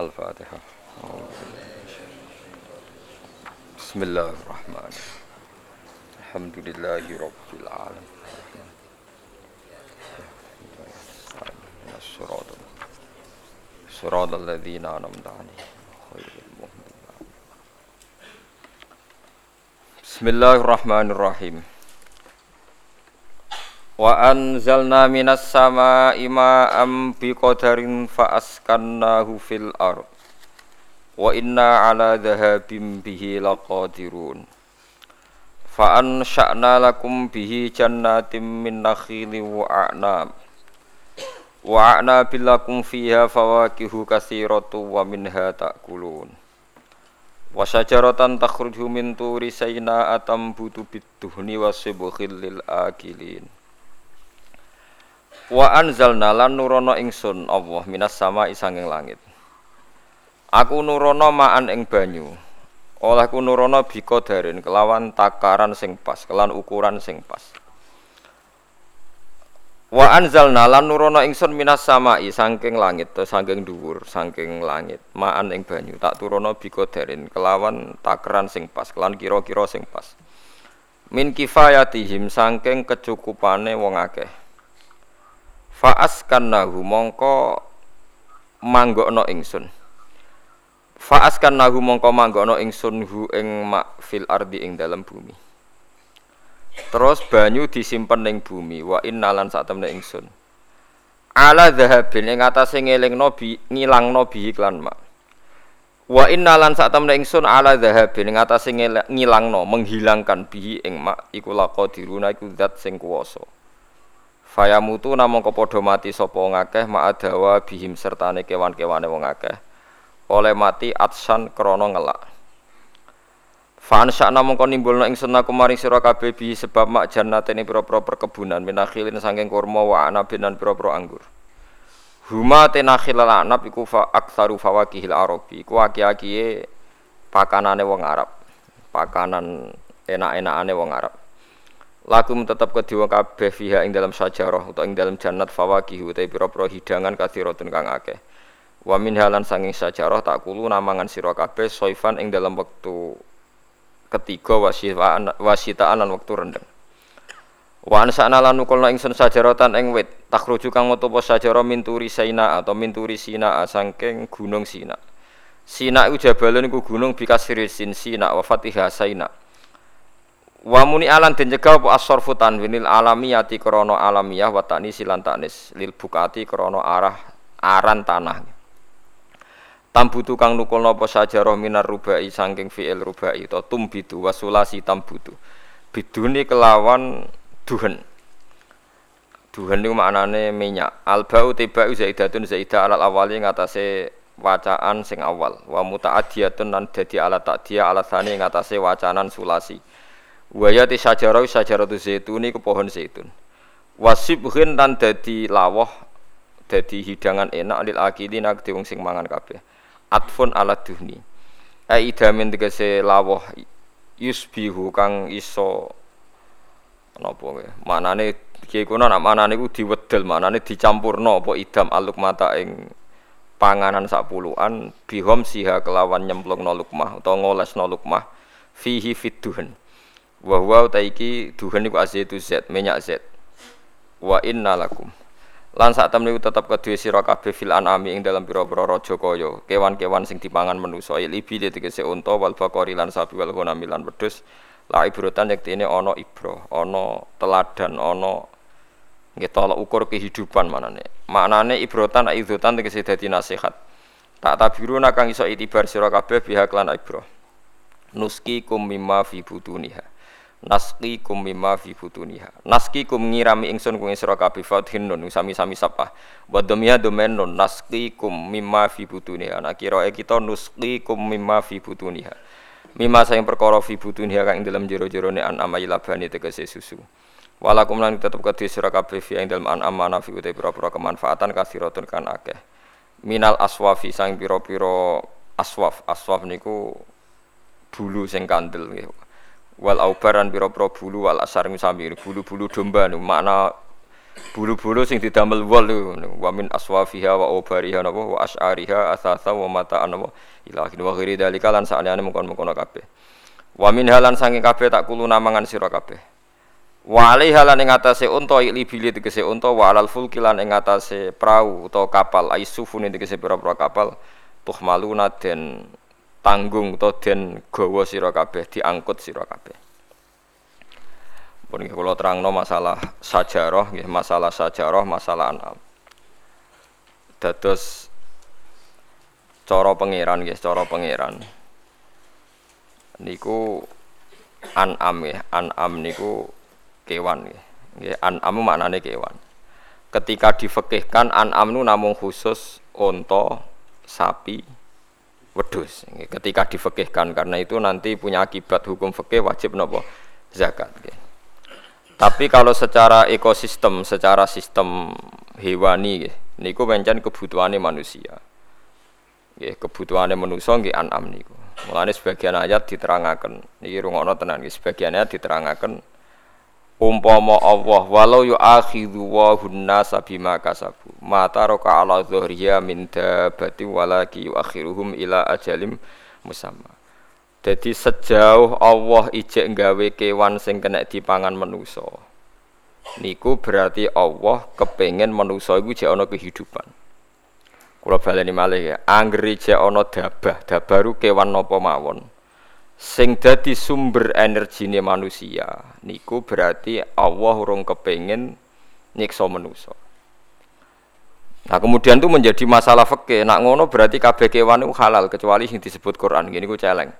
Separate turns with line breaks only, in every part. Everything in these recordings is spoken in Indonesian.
الفاتحة. بسم الله الرحمن الرحيم. الحمد لله رب العالمين. الصراط صراط الذين أنعمت عليهم. بسم الله الرحمن الرحيم. Wa anzalna minas sama'i ma'am biqadarin fa askannahu fil ard. Wa inna ala dhahabim bihi laqadirun. Fa ansha'na lakum bihi jannatin min nakhili wa a'nab. Wa a'nabil lakum fiha fawakihu katsiratu wa minha ta'kulun. Wa syajaratan takhruju min turi sayna atam butu bid-duhni wa sibghil lil akilin. Wa anzalna lan nurono ingsun Allah minas sama isanging langit. Aku nurono ma'an ing banyu. Olehku nurono biko darin kelawan takaran sing pas, kelan ukuran sing pas. Wa anzalna lan nurono ingsun minas sama saking langit, to saking dhuwur, saking langit, ma'an ing banyu. Tak turono biko darin kelawan takaran sing pas, kelan kira-kira sing pas. Min kifayatihim saking kecukupane wong akeh Faas mongko manggokno ingsun. Faas nahu mongko manggokno ingsun hu ing mak fil ardi ing dalam bumi. Terus banyu disimpen ning bumi wa innalan sak temne ingsun. Ala dhahabin ing atase ngelingno bi ngilangno bi iklan mak. Wa innalan sak temne ingsun ala dhahabin ing atase ngilangno menghilangkan bi ing mak iku laqadiruna iku zat sing kuwasa. Fayamutu namung kepodo mati sapa ngakeh ma'adawa bihim sertane kewan-kewane wong akeh. Oleh mati atsan krana ngelak. Fan sak namung kon nimbulna ingsun aku maring sira kabeh bi sebab mak jannatin pira-pira perkebunan minakhilin saking kurma wa anabin lan pira-pira anggur. Huma tenakhil anab iku fa aktsaru fawakihil arabi. Iku aki-akiye pakanane wong Arab. Pakanan enak-enakane wong Arab lakum tetap kedua kabeh fiha ing dalam sajarah atau ing dalam jannat fawakih utai pira-pira hidangan kathiratun kang akeh. Wa min halan sanging sajarah tak kulu namangan sira kabeh soifan ing dalam waktu ketiga wasitaan lan waktu rendeng. Wa ansana lan nukulna ingsun sajaratan ing wit takhruju kang metu apa sajarah minturi saina atau minturi sina sangking gunung sina. Sina iku jabalun iku gunung bikasir sin sina wa fatihah saina Wa muni alan den cegah apa as-sarfu tanwinil alamiyati krana alamiyah wa tani silan tanis lil bukati krana arah aran tanah. Tambutu kang nukulna apa sajarah minar rubai saking fi'il rubai to tumbitu wasulasi tambutu. Biduni kelawan duhen. Duhen niku maknane minyak. Albau tibau zaidatun zaidah alal awali ngatasé wacaan sing awal. Wa muta'adiyatun lan dadi alat takdiyah alat sani ngatasé wacanan sulasi. Wayati sajarah sajaratu zaitun iku pohon zaitun. Wasibhin tan dadi lawah dadi hidangan enak lil akidin ak wong sing mangan kabeh. Atfun ala duhni. Ai idamin tegese lawah yusbihu kang iso napa. Manane kiye kono nak manane iku diwedel, manane dicampurno apa idam aluk mata ing panganan sak puluhan bihom siha kelawan nyemplungno lukmah utawa ngolesno lukmah fihi fidduhen wa huwa taiki duhan iku azaitu zat minyak zat. Wa inna lakum. Lan sak temne tetep kedue sira kabeh fil anami ing dalam pira-pira raja kaya. Kewan-kewan sing dipangan manusa libi tegese unta wal bakori lan sapi wal ghanami lan wedhus. La ibrotan yektene ana ibro ana teladan ana nggih tolak ukur kehidupan manane. Maknane ibrotan aizutan tegese dadi nasihat. Tak tabiru kang iso itibar sira kabeh pihak lan ibro nuski kum mimma fi butuniha naski kum mimma fi naski kum ngirami ingsun kung sira kabeh fathin nun sami-sami sapa wa dhamia domen nun naski kum mimma fi butuniha. Nak kira kita nuski kum mimma fi butuniha. Mimma sayang perkara fi butuniha kang dalam jero-jerone an amai labani tegese susu. Walakum lan tetep kedhe sira kabeh fi ing dalem an amana fi uta pira-pira kemanfaatan kasiratun kan akeh. Minal aswafi sang pira-pira aswaf. Aswaf niku bulu sing kandel nggih wal aubaran biro bulu wal asar sami bulu-bulu domba nu. Makna Bulu-bulu sing didamel wol wa min aswafiha wa ubariha napa wa asy'ariha asasa wa mata'an napa. Ila akhir wa ghairi dalika lan sakjane mungkon-mungkon kabeh. Wa min halan saking kabeh tak kulo namangan sira kabeh. Wa alaiha lan ing atase unta ili bili tegese unta wa alal fulki lan ing atase prau utawa kapal. Aisufun tegese pira-pira kapal. Tuh maluna den tanggung utawa den gawa sira kabeh diangkut sira kabeh. Pun kula terangno masalah sajarah nggih, masalah sajarah, masalah anam. Dados cara pangeran nggih, cara pangeran. Niku an'am nggih, an'am niku kewan nggih. Nggih, an'am maknane kewan. Ketika difekihkan an'am nu namung khusus unta, sapi, wedus. Ketika difekihkan karena itu nanti punya akibat hukum fikih wajib nopo zakat. Tapi kalau secara ekosistem, secara sistem hewani niku pancen kebutuhannya manusia. Nggih, kebutuhannya manusia nggih an'am niku. Mulane sebagian ayat diterangaken niki rungokno tenan nggih, sebagian ayat diterangaken umpama Allah walau yu'akhidhu wa hunnasa bima kasabu mata roka ala dhuhriya min dabati walaki yu'akhiruhum ila ajalim musamma jadi sejauh Allah ijek nggawe kewan sing kena dipangan manusa. Niku berarti Allah kepengen manusa iku jek ana kehidupan. Kula baleni malih ya, anggere jek ana dabah, dabah kewan napa mawon. Sing dadi sumber energine manusia, niku berarti Allah urung kepengen nyiksa manusa. Nah kemudian itu menjadi masalah fikih. Nak ngono berarti kabeh kewan itu halal kecuali sing disebut Quran. Gini ku celeng.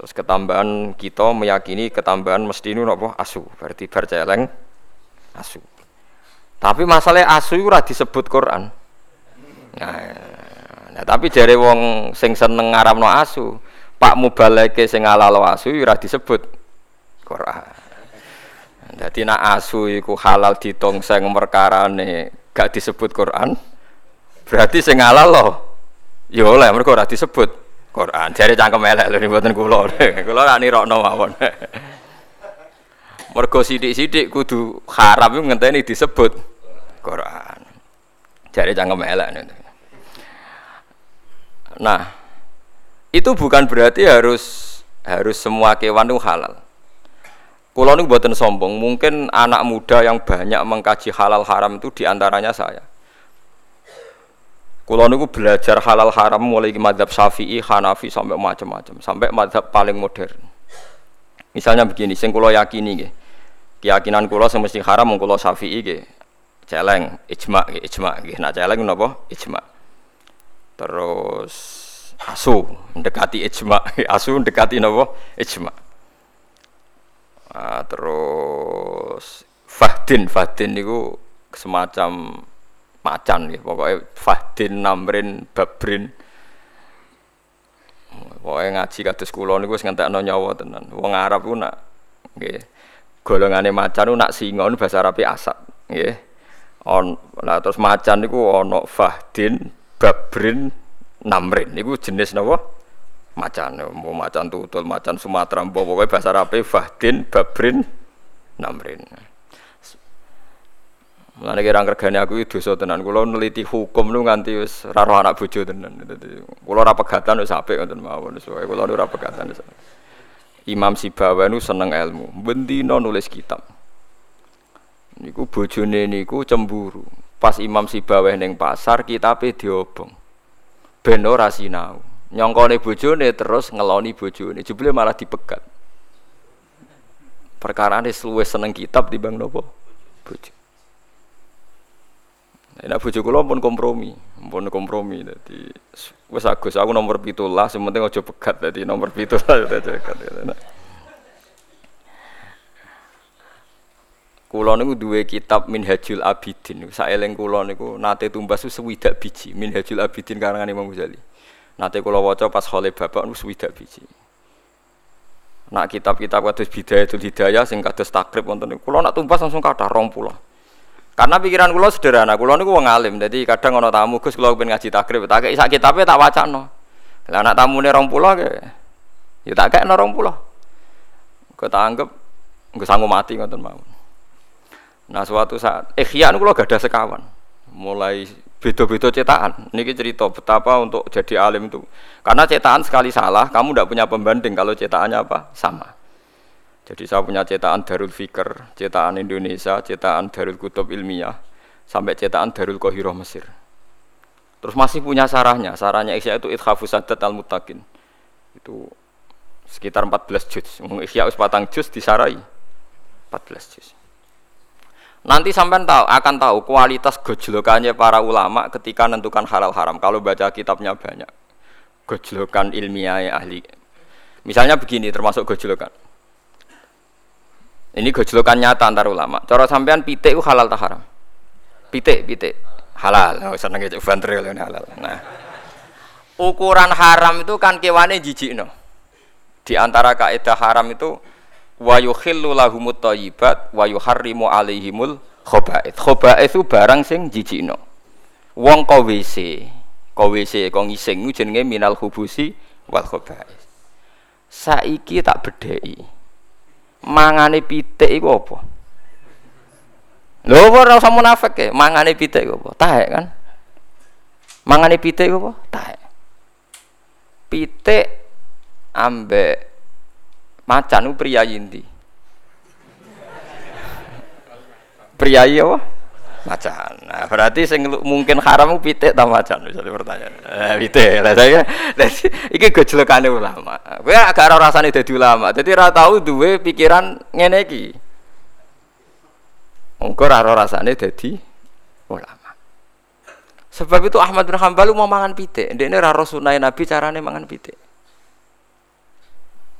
Terus ketambahan kita meyakini ketambahan mesti ini nopo asu, berarti berceleng asu. Tapi masalahnya asu itu disebut Quran. Nah, nah tapi jari wong sing seneng ngaramno asu, Pak Mubaleke sing ngalalo asu ora disebut Quran. Jadi nak asu iku halal ditongseng perkarane gak disebut Quran. Berarti sing halal loh. Ya oleh mergo ora disebut Quran. Jare cangkem elek lho mboten kula. Kula ra nirokno mawon. Mergo sithik-sithik kudu haram iku ngenteni disebut Quran. Jare cangkem elek. Nah, itu bukan berarti harus harus semua kewan itu halal. Kulo ini buatan sombong, mungkin anak muda yang banyak mengkaji halal haram itu di antaranya saya. Kulo niku belajar halal haram mulai madhab Syafi'i, Hanafi sampai macam-macam, sampai madhab paling modern. Misalnya begini, sing kulo yakini nggih. Keyakinan kulo semesti haram mung kulo Syafi'i. Celeng, ijma nggih, ijma. Nah, celeng napa? Ijma. Terus asu mendekati ijma, asu mendekati napa? Ijma. Nah, terus fahdin, fahdin niku semacam macan ya pokoknya Fahdin Namrin Babrin pokoknya ngaji kados kula niku wis ngentekno nyawa tenan wong Arab ku nak nggih golongane macan ku nak singa bahasa Arabe asap nggih on nah terus macan niku ana Fahdin Babrin Namrin niku jenis napa macan mau macan tutul macan Sumatera pokoknya bahasa Arabe Fahdin Babrin Namrin Mulane kira regane aku itu dosa tenan. Kula neliti hukum nu nganti wis ora roh anak bojo tenan. Kula ora pegatan wis apik ngoten mawon. Wis kula ora pegatan. Imam Sibawa nu seneng ilmu. Bendina nulis kitab. Niku bojone niku cemburu. Pas Imam Sibawa ning pasar kitabe diobong. Ben ora sinau. Nyongkone bojone terus ngeloni bojone. Jebule malah dipegat. Perkara ini luwih seneng kitab dibanding nopo bojo. Nek bojo kula pun kompromi, pun kompromi dadi wis Agus aku nomor 17, sing penting aja pegat dadi nomor 17 aja pegat. Kula niku duwe kitab Minhajul Abidin. Saeling kula niku nate tumbas sewidak biji Minhajul Abidin karangan Imam Ghazali. Nate kula waca pas khole bapak niku sewidak biji. Nak kitab-kitab kados Bidayatul Hidayah sing kados takrib wonten niku kula nak tumbas langsung kathah 20. Karena pikiran kulo sederhana, kulo niku wong alim, jadi kadang ono tamu Gus kulo pengen ngaji takrib, tak kei sak kitabe tak wacana. Lah anak tamune 20 ke. Ya tak kei 20. Kok tak anggap nggak sanggup mati ngoten mawon. Nah suatu saat ikhya niku gak ada sekawan. Mulai beda-beda cetakan. Ini cerita betapa untuk jadi alim itu. Karena cetakan sekali salah, kamu tidak punya pembanding kalau cetakannya apa? Sama. Jadi saya punya cetakan Darul Fikr, cetakan Indonesia, cetakan Darul Kutub Ilmiah, sampai cetakan Darul Kohiro Mesir. Terus masih punya sarahnya, sarahnya Ikhya itu Ithafus Sadat Al-Muttaqin. Itu sekitar 14 juz. Ikhya us patang juz disarai 14 juz. Nanti sampai tahu akan tahu kualitas gojlokannya para ulama ketika menentukan halal haram. Kalau baca kitabnya banyak, gojlokan ilmiah ahli. Misalnya begini, termasuk gojlokan. Ini gojlokan nyata antar ulama. Cara sampean pitik itu halal tak haram? Pitik, pitik halal. Oh, seneng itu bantril halal. Nah, ukuran haram itu kan kewane jijik no. Di antara kaidah haram itu wa yukhillu lahumut thayyibat wa yuharrimu alaihimul khaba'ith. Khaba'ith itu barang sing jijikno. Wong kok WC, kok WC kok ngising jenenge minal hubusi wal khaba'ith. Saiki tak bedheki. Mangane pitik iku apa? Lho ora usah munafik ya, mangane pitik iku apa? Taek kan? Mangane pitik iku apa? Taek. Pitik ambek Macan itu pria inti. Pria apa? Macan. Nah, berarti sing mungkin haram pitik ta macan misalnya pertanyaan. Eh, pitik. Lah saya dadi iki gojlokane ulama. Kowe agak ora rasane ulama. Dadi ora tau duwe pikiran ngene iki. Mengko ora rasane ulama. Sebab itu Ahmad bin Hanbal mau mangan pitik. Ndekne ora sunai Nabi carane mangan pitik.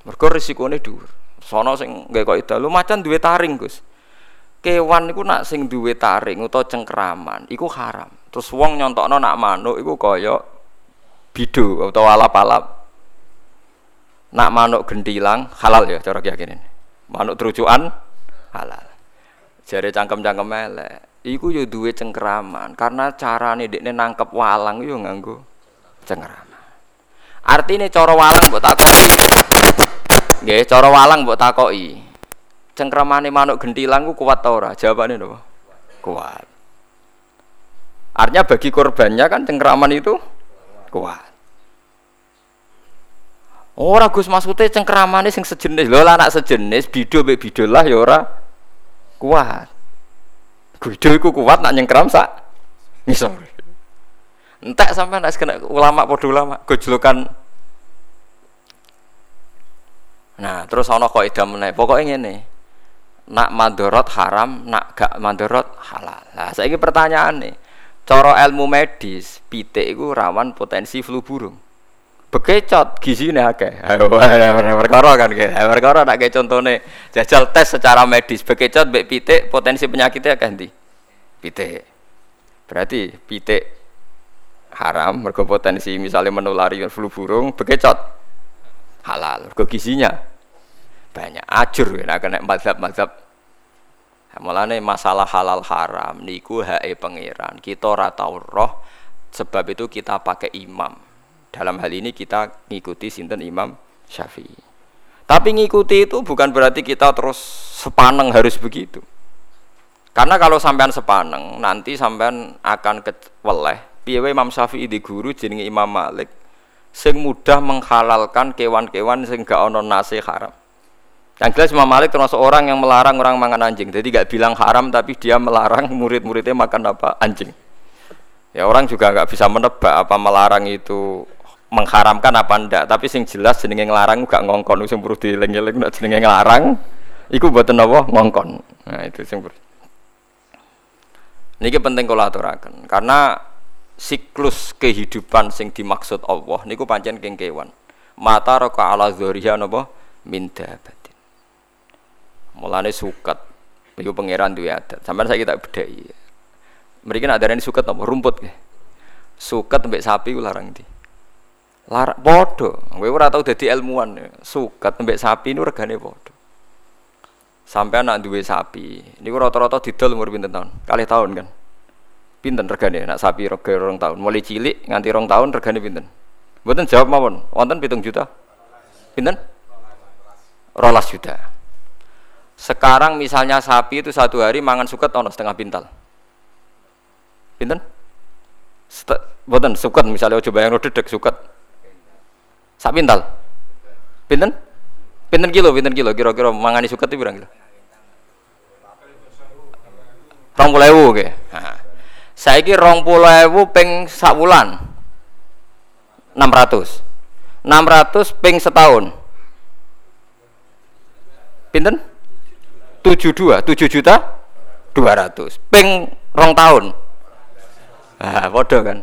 Mergo risikone dhuwur. Sono sing nggae ida lu macan duwe taring, Gus. Kewan niku nak sing duwe taring utawa cengkraman iku haram. Terus wong nyontokno nak manuk iku kaya bidu utawa alap-alap. Nak manuk gentilang halal ya cara keyakinan. Manuk terucukan halal. Jare cangkem-cangkem elek. Iku yo duwe cengkraman karena carane dekne nangkep walang yo nganggo cengkraman. Artinya cara walang mbok takoki Nggih, cara walang mbok takoki. Cengkramane manuk gentilang ku kuat ta ora? Jawabane napa? Kuat. Artinya bagi korbannya kan cengkraman itu kuat. Ora Gus maksudnya cengkramane sing sejenis. Lho anak sejenis bido mbek bido lah ya ora kuat. Bido iku kuat nak nyengkram sak ngisor. Entek sampai nak kena ulama padha ulama gojlokan Nah, terus ana kaidah meneh. Pokoke ngene. Nak mandorot haram, nak gak mandorot halal. Nah, saiki pertanyaan nih. Cara ilmu medis, pitik iku rawan potensi flu burung. Bekecot gizine akeh. Perkara kan. Perkara nak contone jajal tes secara medis bekecot mbek pitik potensi penyakitnya akeh ndi? Pitik. Berarti pitik haram mergo potensi misalnya menulari flu burung bekecot halal. Kok gizinya banyak ajur ya kena mazhab-mazhab. Mulane masalah halal haram niku hae pangeran. Kita ora tau roh sebab itu kita pakai imam. Dalam hal ini kita ngikuti sinten Imam Syafi'i. Tapi ngikuti itu bukan berarti kita terus sepaneng harus begitu. Karena kalau sampean sepaneng, nanti sampean akan keweleh. Piye Imam Syafi'i di guru jenenge Imam Malik sing mudah menghalalkan kewan-kewan sing gak ono nasi haram. Yang jelas Imam Malik termasuk orang yang melarang orang makan anjing. Jadi gak bilang haram tapi dia melarang murid-muridnya makan apa anjing. Ya orang juga nggak bisa menebak apa melarang itu mengharamkan apa ndak. Tapi sing jelas jenenge ngelarang gak ngongkon sing perlu dieling-eling nek jenenge ngelarang iku mboten apa ngongkon. Nah itu sing perlu. Niki penting kula aturaken karena siklus kehidupan sing dimaksud Allah niku pancen keng kewan. Mata roka ala zuriya napa min dabatin. Mulane suket niku pangeran duwe adat. Saya tak bedheki. Mriki nak darani suket napa rumput nggih. Suket mbek sapi ku larang. Larang padha. Kowe ora tau dadi ilmuwan. Suket mbek sapi niku regane padha. Sampai anak duwe sapi, niku rata-rata didol umur pinten tahun? Kali tahun kan? Pinten regane nak sapi rega rong tahun mulai cilik nganti rong tahun regane pinten mboten jawab mawon wonten pitung juta pinten rolas juta Sekarang misalnya sapi itu satu hari mangan suket ono setengah pintal. Pinten? Boten suket misalnya coba yang dedek suket. Sak pintal. Pinten? Pinten kilo, pinten kilo kira-kira mangani suket itu berapa kilo? Rong puluh ewu ke. Nah. Saya kira rong puluh ewu peng sak ratus. Enam ratus peng setahun. Pinten? 72, 7 juta 200. Ping rong tahun. Ah, padha kan.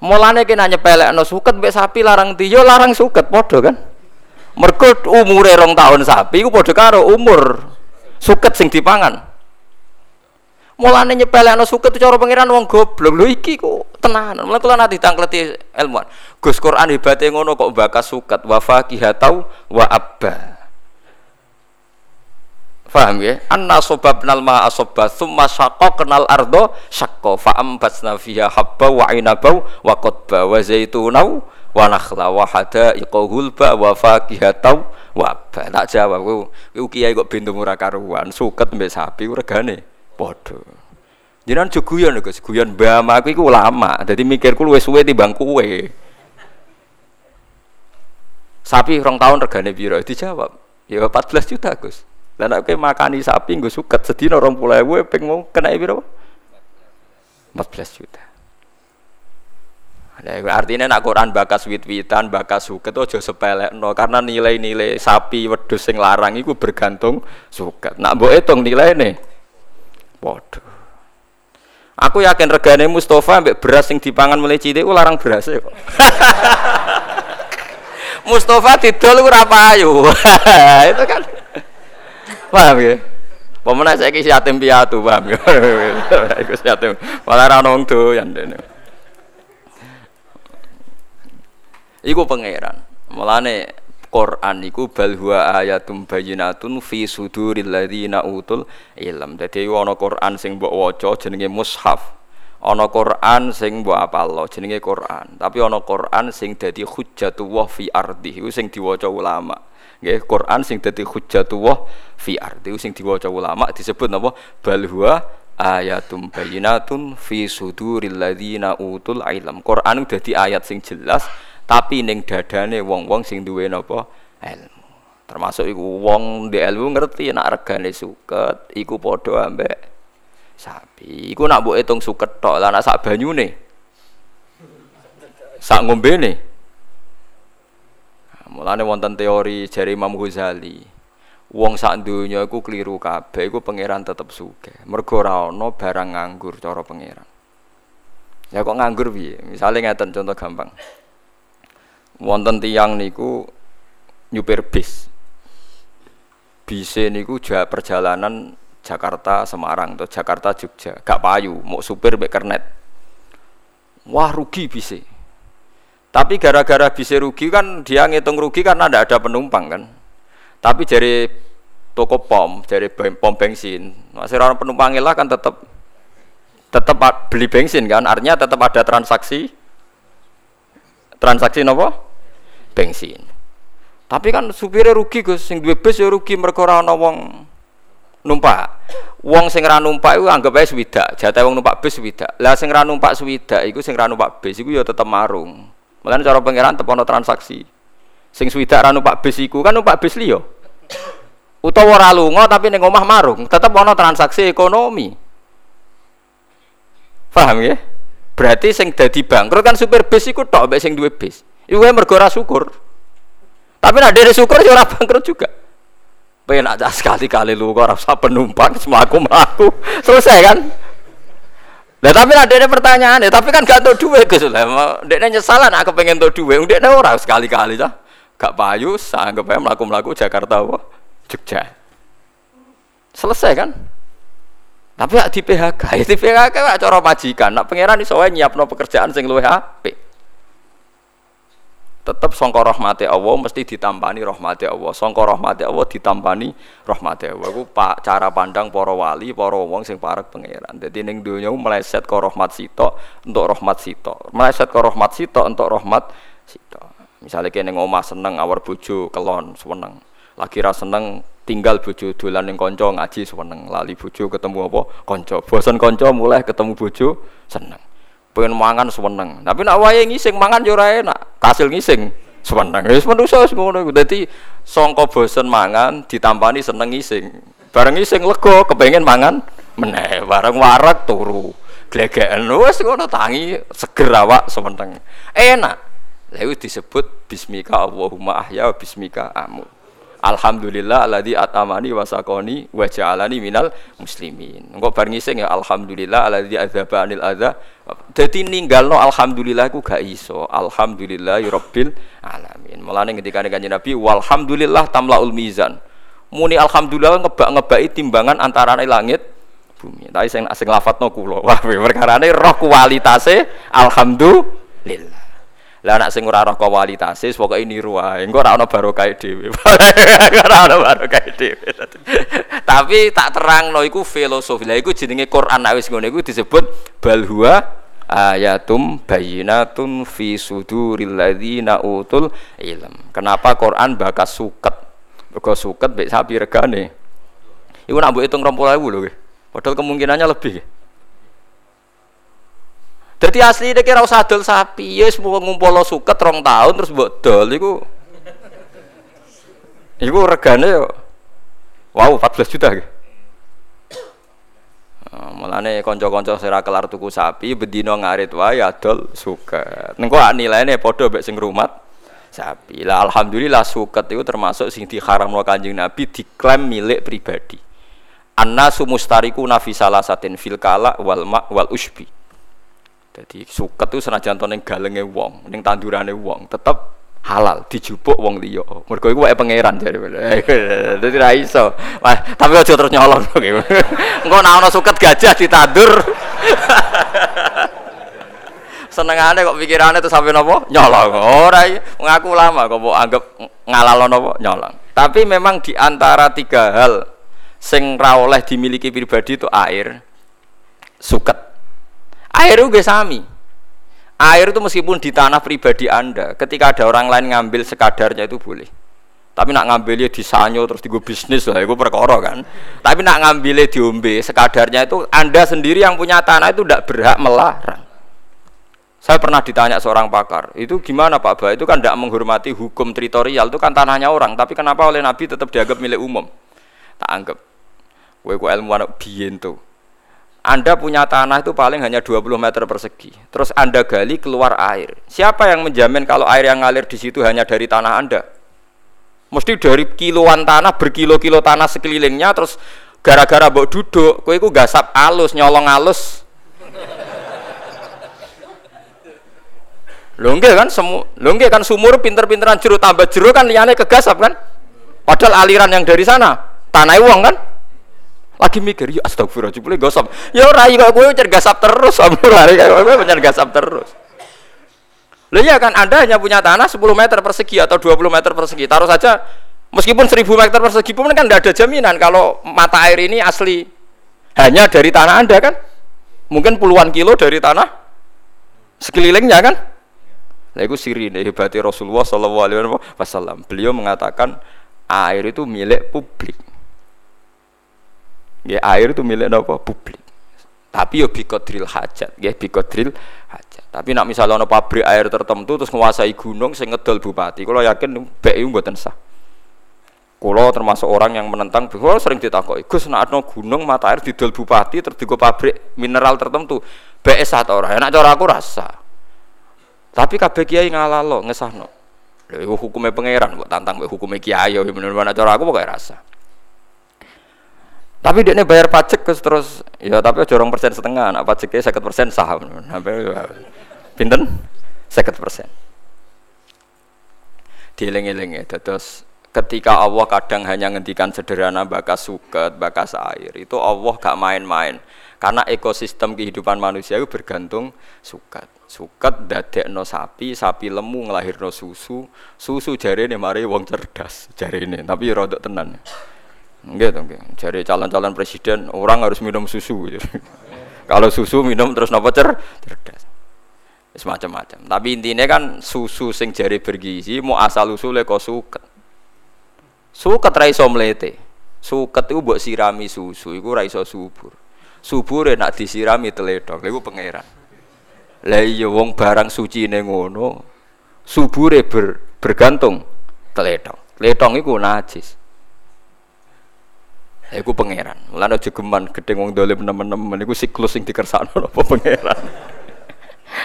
Mulane kena nyepelekno suket mbek sapi larang tiyo larang suket padha kan. Mergo umure rong tahun sapi iku padha karo umur suket sing dipangan. Mulane nyepelekno suket cara pangeran wong goblok. Lho iki kok tenanan. Mulane kula nanti tangkleti ilmuwan. Gus Quran hebate ngono kok bakas suket wa faqihatau wa abba. Faham ya? Anna sobabnal ma asobba thumma kenal ardo syaqqa fa ambatna fiha habba wa inabau wa qadba wa zaitunau wa nakhla wa hadaiqa hulba wa fakihatau wa ba. Tak jawab kiai kok bintu murah karuan suket mbek sapi regane padha. Jenengan jo guyon Gus, guyon mbah aku iku ulama. Dadi mikirku luwih suwe timbang kowe. Sapi rong tahun regane piro? Dijawab. Ya 14 juta, Gus. Dan aku makani sapi gue suket sedina orang pulau gue peng mau kena berapa? 14 juta. Nah, artinya nak Quran bakas wit-witan, bakas suket aja sepelek no karena nilai-nilai sapi wedhus sing larang itu bergantung suket. Nak hitung nilai nih. Waduh. Aku yakin regane Mustafa ambek beras sing dipangan mulai cilik ku larang beras kok. Mustafa didol ora payu. itu kan Paham ya? Pemenang saya kisi yatim piatu, paham ya? Iku yatim. Malah ra ono wong doyan dene. Iku pangeran. Mulane Quran iku bal huwa ayatum bayyinatun fi suduril ladzina utul ilm. Dadi ana Quran sing mbok waca jenenge mushaf. Ana Quran sing mbok apalno jenenge Quran. Tapi ana Quran sing dadi hujjatullah fi ardi. Iku sing diwaca ulama nggih Quran sing dadi hujjatullah fi ardi sing diwaca ulama disebut napa bal huwa ayatum bayyinatun fi suduril ladzina utul ilm Quran dadi ayat sing jelas tapi ning dadane wong-wong sing duwe napa ilmu termasuk iku wong di ilmu ngerti nek regane suket iku padha ambek sapi iku nak mbok hitung suket tok lah nak sak banyune sak ngombene Mulane wonten teori jari Imam Ghazali. Wong sak donya iku keliru kabeh iku pangeran tetep sugih. Mergo ana barang nganggur cara pangeran. Ya kok nganggur piye? Misale ngeten contoh gampang. Wonten tiang niku nyupir bis. Bise niku ja perjalanan Jakarta Semarang atau Jakarta Jogja, gak payu, mau supir mek kernet. Wah rugi bise tapi gara-gara bisa rugi kan dia ngitung rugi karena tidak ada penumpang kan. Tapi dari toko pom, dari pom bensin, masih orang penumpang lah kan tetap tetap beli bensin kan. Artinya tetap ada transaksi transaksi nopo bensin. Tapi kan supirnya rugi Gus, sing duwe bis ya rugi mergo ora wong numpak. Wong sing ra numpak iku anggap ae swidak, jatah wong numpak bis swidak. Lah sing numpak swidak iku sing ra numpak bis iku ya tetep marung. Mulane cara pangeran tepono transaksi. Sing swidak ra numpak bis iku kan numpak bis liya. Utawa ora lunga tapi ning omah marung, tetep ana transaksi ekonomi. Paham ya? Berarti sing dadi bangkrut kan supir bis iku tok mbek sing duwe bis. Iku mergo ora syukur. Tapi nek dhewe syukur ya ora bangkrut juga. Pengen aja sekali-kali lu kok ora usah penumpang, semaku mlaku. Selesai kan? Lah tapi ada ada pertanyaan ya, tapi kan gak tau duit Gus lah. Dekne nyesalan aku pengen tau duit. Dekne ora sekali-kali cah. Gak payu, anggap aja melaku-melaku Jakarta apa? Jogja. Selesai kan? Tapi di PHK, ya di PHK cara majikan. Nak pangeran iso wae nyiapno pekerjaan sing luwih apik tetap songkor rahmati Allah mesti ditampani rahmati Allah. Songkor rahmati Allah ditampani rahmati Allah. Aku pak cara pandang para wali para wong sing parek pangeran. Jadi neng dunia meleset ke rahmat sito untuk rahmat sito meleset ke rahmat sito untuk rahmat sito misalnya kene omah seneng awar bojo kelon seneng lagi ra seneng tinggal bojo dolan ning kanca ngaji seneng lali bojo ketemu apa? Kanca. Bosan kanca mulai ketemu bojo seneng pengen mangan seneng tapi nak wae ngising mangan yo enak. Kasil ngising seneng wis manusa wis ngono iku. Dadi sangka bosen mangan ditampani seneng ngising. Bareng ngising lega kepengen mangan meneh. Bareng warak turu. Glegeken. Wis ngono tangi seger awak semeneng enak. Lha disebut bismika Allahumma ahya bismika amut. Alhamdulillah alladzi atamani wa sakoni wa ja'alani minal muslimin. Engko bar ngising ya alhamdulillah alladzi adzaba anil adza. Dadi ninggalno alhamdulillah iku gak iso. Alhamdulillah rabbil alamin. Mulane ketika kanjeng Nabi walhamdulillah tamlaul mizan. Muni alhamdulillah ngebak-ngebaki timbangan antarane langit bumi. Tapi sing sing lafadzno kula. Wah, perkarane roh kualitase alhamdulillah. Lah anak sing ora roh kualitase pokoke niru wae. Engko ora ana barokah dhewe. ora ana barokah dhewe. Tapi tak terangno iku filosofi. Lah iku jenenge Quran nek wis ngono iku disebut bal huwa ayatum bayinatun fi suduril ladzina utul ilm. Kenapa Quran bakas suket? Mergo suket mek sapi regane. Iku nak mbok hitung 20.000 lho. Padahal kemungkinannya lebih. Jadi asli dia kira usah dol sapi, ya semua ngumpul suket rong tahun terus buat dol, itu, itu regane yo, wow 14 juta. Gitu. Nah, mulane konco-konco sira kelar tuku sapi bedino ngarit wae adol suket. Nengko nilainya podo mbek sing rumat sapi. Lah alhamdulillah suket itu termasuk sing diharamno Kanjeng Nabi diklaim milik pribadi. Annasu mustariku nafi satin fil kala wal ma wal usbi jadi suket itu senajan to galenge wong, ning tandurane wong, tetep halal dijupuk wong liya. Mergo iku wae pangeran jare. Dadi ra iso. Wah, tapi aja terus nyolong. Engko nek ana suket gajah ditandur. Senengane kok pikirane tuh sampai nopo nyolong. Ora ngaku lama kok mau anggap ngalalo nopo nyolong. Tapi memang di antara tiga hal sing ra oleh dimiliki pribadi itu air, suket Air itu sami. Air itu meskipun di tanah pribadi Anda, ketika ada orang lain ngambil sekadarnya itu boleh. Tapi nak ngambilnya di sanyo terus di bisnis lah, itu perkara kan. Tapi nak ngambilnya diombe sekadarnya itu Anda sendiri yang punya tanah itu tidak berhak melarang. Saya pernah ditanya seorang pakar, itu gimana Pak Ba? Itu kan tidak menghormati hukum teritorial, itu kan tanahnya orang. Tapi kenapa oleh Nabi tetap dianggap milik umum? Tak anggap. Gue ilmuwan biyen tuh anda punya tanah itu paling hanya 20 meter persegi. Terus Anda gali keluar air. Siapa yang menjamin kalau air yang ngalir di situ hanya dari tanah Anda? Mesti dari kiloan tanah, berkilo-kilo tanah sekelilingnya terus gara-gara mbok duduk, kowe iku gasap alus, nyolong alus. Lho kan semu, kan sumur pinter-pinteran jeruk tambah jeruk kan liyane kegasap kan? Padahal aliran yang dari sana tanah uang kan? Lagi mikir ya astagfirullah jebule gosok? Ya ora kok kowe gasap terus kayak kowe gasap terus. Loh ya kan Anda hanya punya tanah 10 meter persegi atau 20 meter persegi. Taruh saja meskipun 1000 meter persegi pun kan tidak ada jaminan kalau mata air ini asli. Hanya dari tanah Anda kan? Mungkin puluhan kilo dari tanah sekelilingnya kan? Nah itu siri hebatnya Rasulullah SAW beliau mengatakan air itu milik publik Ya air itu milik apa? Publik. Tapi yo drill hajat, ya drill hajat. Tapi nak misalnya ono pabrik air tertentu terus menguasai gunung sing ngedol bupati, kalau yakin BI mboten sah. Kulo termasuk orang yang menentang, kulo sering ditakoki, Gus nak ada gunung mata air didol bupati terus digo pabrik mineral tertentu, BI sah ta ora? Enak cara aku rasa. Tapi kabeh kiai ngalalo ngesahno. Lha iku hukume pangeran, mbok tantang hukume kiai yo bener-bener cara aku pokoke rasa. Tapi dia bayar pajak terus terus ya tapi jorong persen setengah, nah pajaknya seket persen saham, sampai pinten seket persen. Dieling-eling ya, terus ketika Allah kadang hanya ngendikan sederhana bakas suket, bakas air, itu Allah gak main-main. Karena ekosistem kehidupan manusia itu bergantung suket. Suket no sapi, sapi lemu no susu, susu jari ini mari wong cerdas jari ini, tapi rodok tenan. Enggak dong, Jadi calon-calon presiden orang harus minum susu. Kalau susu minum terus nopo cer cerdas. Semacam-macam. Tapi intinya kan susu sing jari bergizi mau asal usulnya kok suket. Suket ra iso mlete. Suket iku mbok sirami susu iku ora iso subur. Subure nak disirami teledok iku pangeran. Lah iya wong barang suci ning ngono subure ber, bergantung teledok. Teledok iku najis. Iku pangeran. Mulane aja geman gedeng wong dolim nemen-nemen iku siklus sing dikersakno apa pangeran.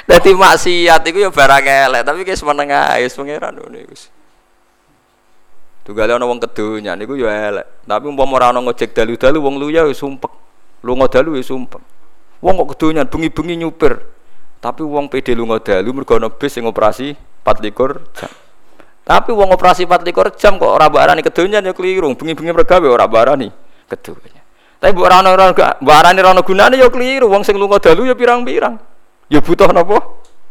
Dadi maksiat iku ya barang elek, tapi guys menengah ae pangeran ngono iku. Tugale ana wong kedonya niku ya elek. Tapi umpama ora ana ngojek dalu-dalu wong luya wis sumpek. Lunga dalu wis sumpek. Wong kok kedonyan bengi-bengi nyupir. Tapi wong PD lunga dalu mergo ana bis sing operasi 24 jam. Tapi wong operasi 24 jam kok ora barani kedonyan ya keliru. Bengi-bengi mergawe ora barani keduanya. Tapi mbok ora ana mbok arani ora ana gunane ya keliru. Wong sing lunga dalu ya pirang-pirang. Ya butuh napa?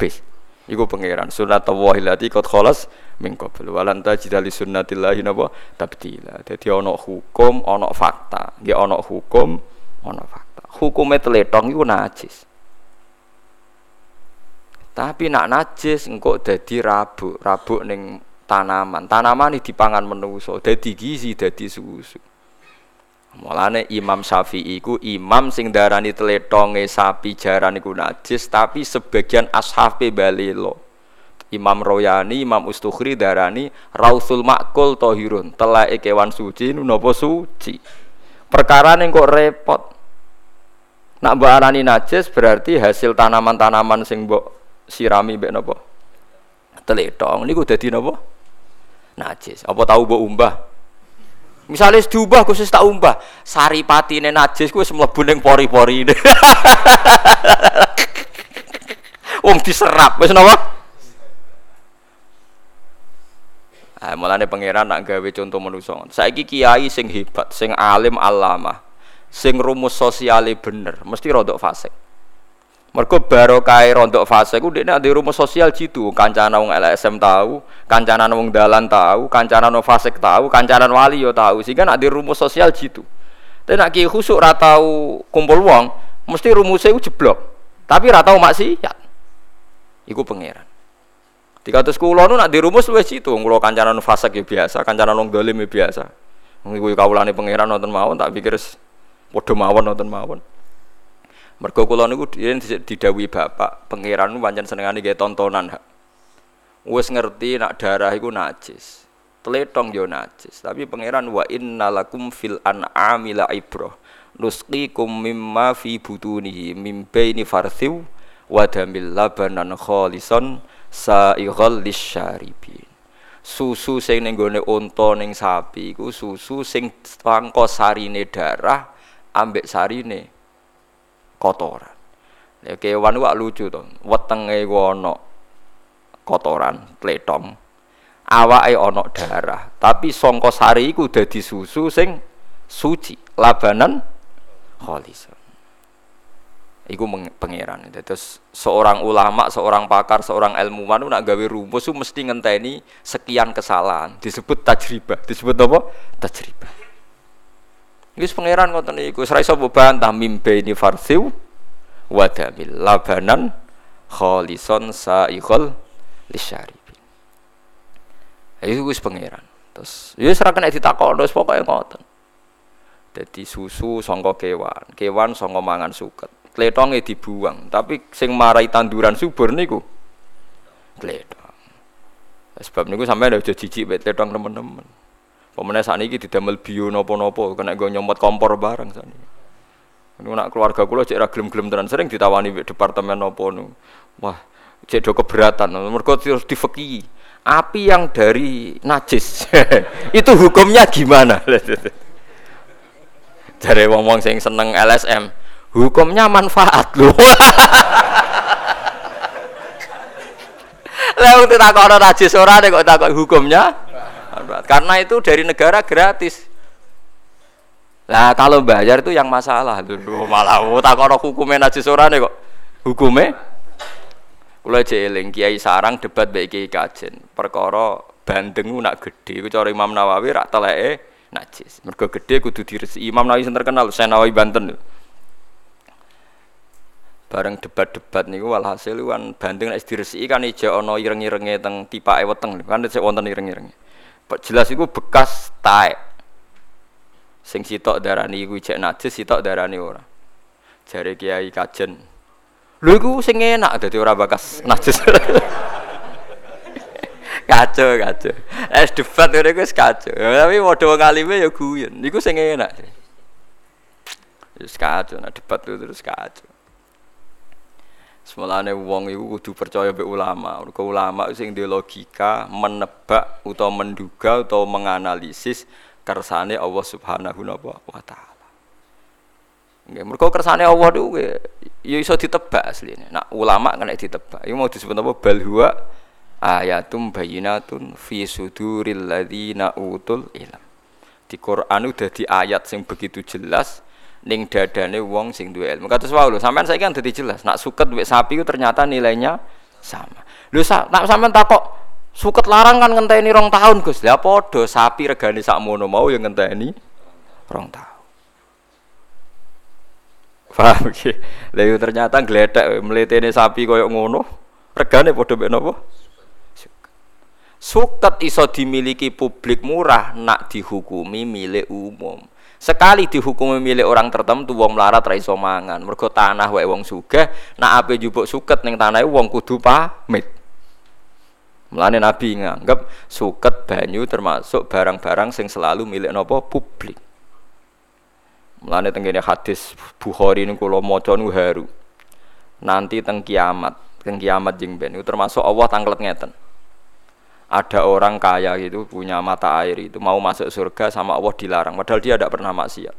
Bis. Iku pangeran sunnatullah allati qad khalas min qabl walan tajida li sunnatillahi napa tabdila. Dadi ana hukum, ana fakta. Nggih ana hukum, ana fakta. Hukume teletong iku najis. Tapi nak najis engko dadi rabuk, rabuk ning tanaman. Tanaman iki dipangan menungso, dadi gizi, dadi susu. Mulane Imam Syafi'i ku imam sing darani tletonge sapi jaran iku najis tapi sebagian ashabe balilo. Imam Royani, Imam Ustukhri darani Rausul Makul Tohirun, telake kewan suci napa suci. Perkara ning kok repot. Nak arani najis berarti hasil tanaman-tanaman sing mbok sirami mbek napa? Tletong niku dadi napa? Najis. Apa tahu mbok umbah? Misalnya diubah khusus tak umbah, sari pati ini najis gue semua ning pori-pori ini. Wong diserap, wes napa? Ah, mulane pangeran nak gawe contoh manusa. Saiki kiai sing hebat, sing alim alama, sing rumus sosiale bener, mesti rodok fasik. Mergo barokah rontok fase ku dekne di rumah sosial jitu, kancana wong LSM tahu, kancana wong dalan tahu, kancana wong fasik tahu, kancana wali yo tahu. Sehingga nak di rumah sosial jitu. Tapi nak ki khusuk ra tau kumpul wong, mesti rumusnya ku jeblok. Tapi ra tau maksiat. Iku pangeran. Tiga ratus kulo nu nak di rumus luwes jitu, kulo kancana fasik ya biasa, kancana wong dolim ya biasa. Iku kawulane pangeran nonton mawon tak pikir padha mawon nonton mawon. Mergo kula niku didawi bapak, pangeran pancen senengane nggih tontonan. Wis ngerti nak darah iku najis. Tletong yo najis, tapi pangeran wa innalakum fil an'ami la ibrah. Nusqikum mimma fi butunihi mim baini farthiw wa damil labanan khalisan sa'ighal lisyaribin. Susu sing ning gone unta ning sapi iku susu sing pangko sarine darah ambek sarine kotoran. Ya kewan wak lucu to. Wetenge ana kotoran, pletong. Awake ana darah, tapi sangka sari iku dadi susu sing suci, labanan khalisan. Iku pangeran. Terus seorang ulama, seorang pakar, seorang ilmuwan nak gawe rumus mesti ngenteni sekian kesalahan. Disebut tajribah. Disebut apa? Tajribah. Wis pangeran ngoten niku, ora iso bantah mimbe ini farsiu wadamil labanan kholison saikhol lisyaribin. Itu wis pangeran. Terus ya ora kena ditakok terus pokoke ngoten. Dadi susu sangka kewan, kewan sangka mangan suket. Kletonge dibuang, tapi sing marai tanduran subur niku kletong. Sebab niku sampai ada jijik bet kletong teman-teman. Pemenang saat ini didamel bio nopo-nopo, kena gue nyomot kompor barang saat ini. Ini nak keluarga kulo cek ragilum gelem tenan sering ditawani di departemen nopo nu. Wah, cek do keberatan. Mereka terus difeki. Api yang dari najis itu hukumnya gimana? Dari wong-wong sing seneng LSM, hukumnya manfaat loh. Lah tak takok najis ora kok takok hukumnya karena itu dari negara gratis. Lah kalau bayar itu yang masalah. Lho malah oh, tak ono hukume najis ora kok. Hukume kula jeeling Kiai Sarang debat baik Kiai Kajen. Perkara bandeng nak gede iku cara Imam Nawawi rak teleke najis. Gede kudu diresi. Imam Nawawi sing terkenal Nawawi Banten. Bareng debat-debat niku walhasil kan bandeng nek diresiki kan ijo ana ireng-irenge teng tipake weteng kan sik wonten ireng-irenge jelas itu bekas taek Sing sitok darani iku cek najis, sitok darani ora. Jare Kiai Kajen. Lho iku sing enak dadi ora bakas najis. kacau kacau. Es debat ngene wis kacau. Tapi padha wong alime ya guyon. Niku sing enak. Wis kacau, nah debat terus kacau. Semulane wong iku kudu percaya mbek ulama. Mergo ulama sing duwe logika, menebak utawa menduga utawa menganalisis kersane Allah Subhanahu wa taala. Nggih, mergo kersane Allah niku ya iso ditebak asline. Nak ulama kena ditebak. Iku mau disebut apa? Bal huwa ayatum bayinatun fi suduril ladzina utul ilm. Di Quran udah di ayat sing begitu jelas ning dadane wong sing duwe ilmu. Kados wae lho, sampean saiki kan dadi jelas. Nak suket mbek sapi ku ternyata nilainya sama. Lho sa, nak sampean takok suket larang kan ngenteni rong tahun Gus. Lah padha sapi regane sakmono mau yang ngenteni rong tahun. Paham iki? Lha ternyata gledek mletene sapi koyo ngono. Regane padha mbek napa? Suket iso dimiliki publik murah nak dihukumi milik umum. Sekali dihukum milik orang tertentu wong melarat ra iso mangan. Mergo tanah wae wong sugih, nak ape jupuk suket ning tanahe wong kudu pamit. Mulane Nabi nganggep suket banyu termasuk barang-barang sing selalu milik napa publik. Mulane tenggene hadis Bukhari niku kula maca nu haru. Nanti teng kiamat, teng kiamat jeng ben termasuk Allah tanglet ngeten ada orang kaya itu punya mata air itu mau masuk surga sama Allah dilarang. Padahal dia tidak pernah maksiat.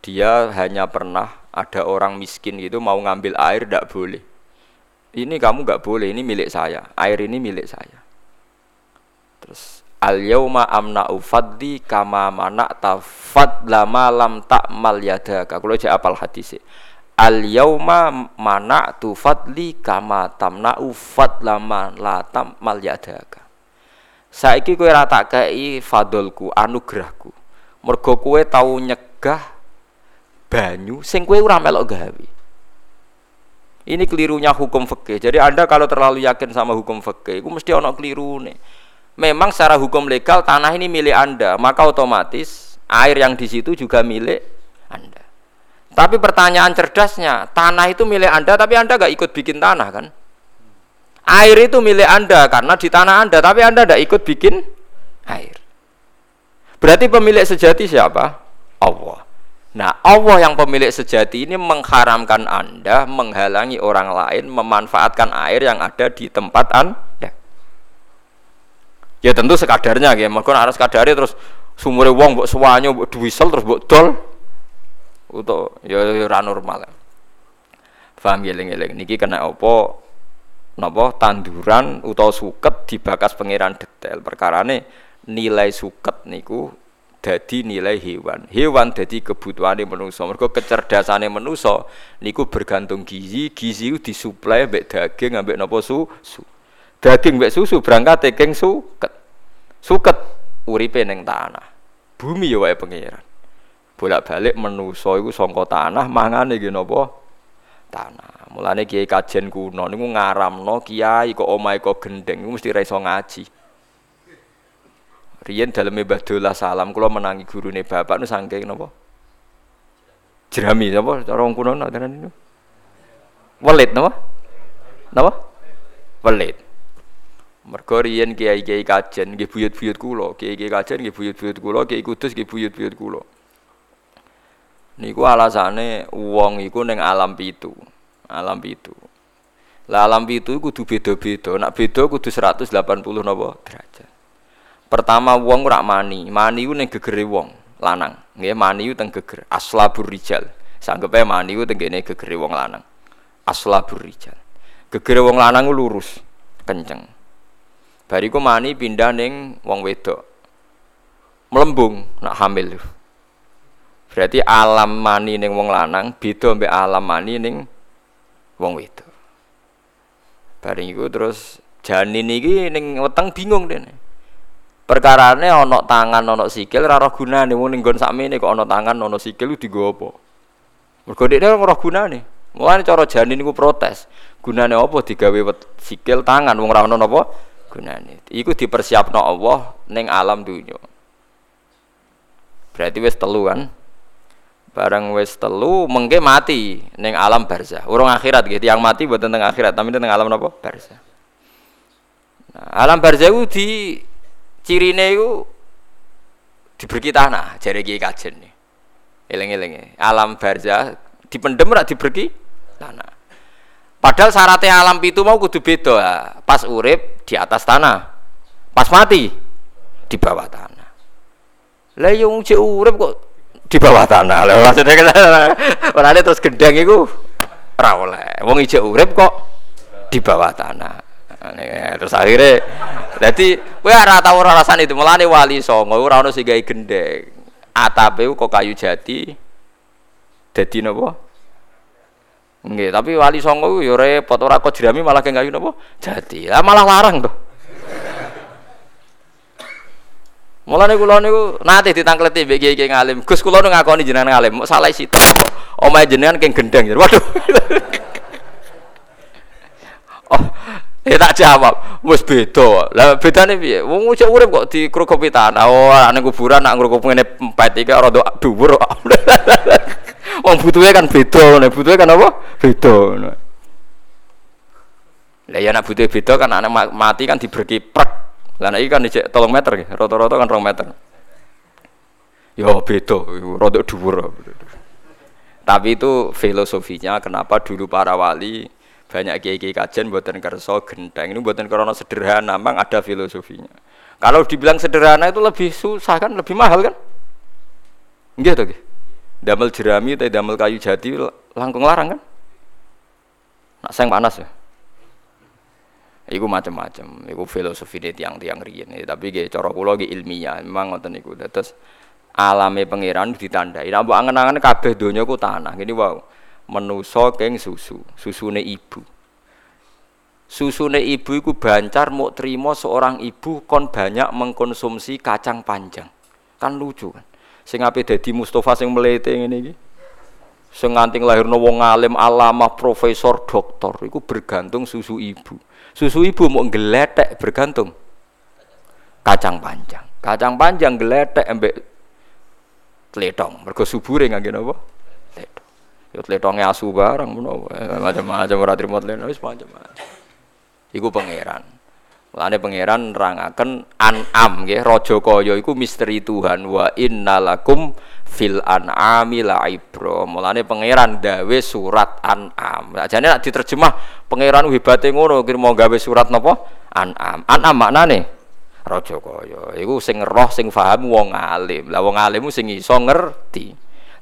Dia hanya pernah ada orang miskin itu mau ngambil air tidak boleh. Ini kamu nggak boleh ini milik saya. Air ini milik saya. Terus al yauma amna ufaddi kama mana tafad lama lam tak mal yadaka. Kalau saya apal hadis al yauma mana tu fadli kama tamna ufat lama latam mal yadaka. Saiki kowe ra tak kei fadolku anugerahku. Mergo kowe tau nyegah banyu sing kowe ora melok gawe. Ini kelirunya hukum fikih. Jadi anda kalau terlalu yakin sama hukum fikih itu mesti ono keliru nih memang secara hukum legal tanah ini milik anda maka otomatis air yang di situ juga milik anda tapi pertanyaan cerdasnya, tanah itu milik Anda tapi Anda gak ikut bikin tanah kan? Air itu milik Anda karena di tanah Anda tapi Anda tidak ikut bikin air. Berarti pemilik sejati siapa? Allah. Nah, Allah yang pemilik sejati ini mengharamkan Anda menghalangi orang lain memanfaatkan air yang ada di tempat Anda. Ya tentu sekadarnya ya, maka harus sekadarnya terus sumure wong mbok suwanyo mbok duwisel terus mbok dol Uto ya ora normal. Paham ya eling-eling niki kena apa napa tanduran utawa suket dibakas pangeran detail perkarane nilai suket niku dadi nilai hewan. Hewan dadi kebutuhane manusa. Mergo kecerdasane manusa niku bergantung gizi, gizi disuplai mbek daging ambek napa susu. Daging mbek susu berangkat teking suket. Suket uripe ning tanah. Bumi ya wae pangeran bolak-balik menuso iku sangka tanah mangane nggih napa? Tanah. Mulane kiai kajen kuno niku ngaramno kiai kok omahe kok gendeng mesti ra iso ngaji. Riyen daleme Mbah salam kula menangi gurune bapak nu saking napa? Jerami napa? Cara wong kuno nak niku? Welit napa? Napa? Welit. Mergo riyen kiai-kiai kajen nggih buyut-buyut kula. Kiai-kiai kajen nggih buyut-buyut kula kiai kudus nggih buyut-buyut kula Niku alasane wong iku ning alam pitu. Alam pitu. Lah alam pitu kudu beda-beda. Nak beda kudu 180 napa derajat. Pertama wong ora mani. Mani ku ning gegere wong lanang. Nggih mani ku teng geger. Aslabur rijal. Sanggepe mani ku teng gegere wong lanang. Aslabur rijal. Gegere wong lanang lurus, kenceng. Bariku mani pindah ning wong wedok. Melembung nak hamil. Berarti alam mani ning wong lanang beda mbek alam mani ning wong wedok. Bareng iku terus janin iki ning weteng bingung dene. Perkarane ana tangan ana sikil ora ora gunane wong ning nggon sakmene kok ana tangan ana sikil digo apa. Mergo dekne ora gunane. Mulane cara janin iku protes. Gunane apa digawe sikil tangan wong ora ana napa gunane. Iku dipersiapno Allah ning alam dunya. Berarti wis telu kan? Barang wis telu mengke mati ning alam barzah. Urung akhirat gitu. Yang mati buat tentang akhirat, tapi tentang alam apa? Barzah. Nah, alam barzah itu di cirine itu diberi tanah jari kiai kajen nih. Eleng-eleng Alam barzah dipendem rak diberi tanah. Padahal syaratnya alam itu mau kudu beda. Pas urip di atas tanah. Pas mati di bawah tanah. Lah yang urip kok di bawah tanah. Lah maksudnya kan ora terus gendang iku ora oleh. Wong ijek urip kok di bawah tanah. terus akhirnya jadi kowe ora tau ora rasane itu mulane wali songo ora ono sing gawe gendeng. Atape kok kayu jati. Dadi napa? Nggih, tapi wali songo yo repot ora kok jerami malah kayak kayu napa? Jati. Lah malah larang tuh. Mulane kula niku nate ditangkleti mbek kiai ngalim. Gus kula nu ngakoni jenengan ngalim, salah situ. Omahe jenengan keng gendeng. Waduh. oh, ya tak jawab. Wis beda. Lah bedane piye? Wong cek urip kok dikrukupi tanah. Oh, ana kuburan nak ngrukup ngene empet iki rada dhuwur. Wong butuhe kan beda, nek butuhe kan apa? Beda. Lah ya nak butuhe beda kan anak mati kan diberki prek lah iki kan dicek tolong meter nggih, rata-rata kan rong meter. Ya beda, rada dhuwur. Tapi itu filosofinya kenapa dulu para wali banyak kiai-kiai kajian buatan kerso genteng ini buatan karena sederhana, memang ada filosofinya. Kalau dibilang sederhana itu lebih susah kan, lebih mahal kan? Enggak tuh, damel jerami atau damel kayu jati langkung larang kan? Nak sayang panas ya. Iku macam-macam, iku filosofi deh tiang-tiang. Tapi gak cara kula ilmiah, memang ngoten niku. Terus alame pangeran ditandai. Nek mbok angen-angen kabeh donya ku tanah. Gini wow. Menusa keng susu, susune ibu. Susune ibu iku bancar mau terima seorang ibu kon banyak mengkonsumsi kacang panjang. Kan lucu kan. Sing ape dadi Mustafa sing melete ngene iki. Sing nganti lahirno wong alim, alamah, profesor, doktor iku bergantung susu ibu Susu ibu mau geletek bergantung kacang panjang. Kacang panjang geletek embek tletong. Mergo subure ngangge napa? Tletong. Yo tletonge asu barang menapa. Eh, macam-macam ora trimo macam-macam. Iku pangeran. Mulane pangeran nerangaken an'am nggih raja kaya iku misteri Tuhan wa innalakum fil an'ami la ibro mulane pangeran dawe surat an'am. Jane nek diterjemah pangeran hebate ngono kira mau gawe surat napa? An'am. An'am maknane? Raja kaya. Iku sing roh sing paham wong alim. Lah wong alim sing iso ngerti.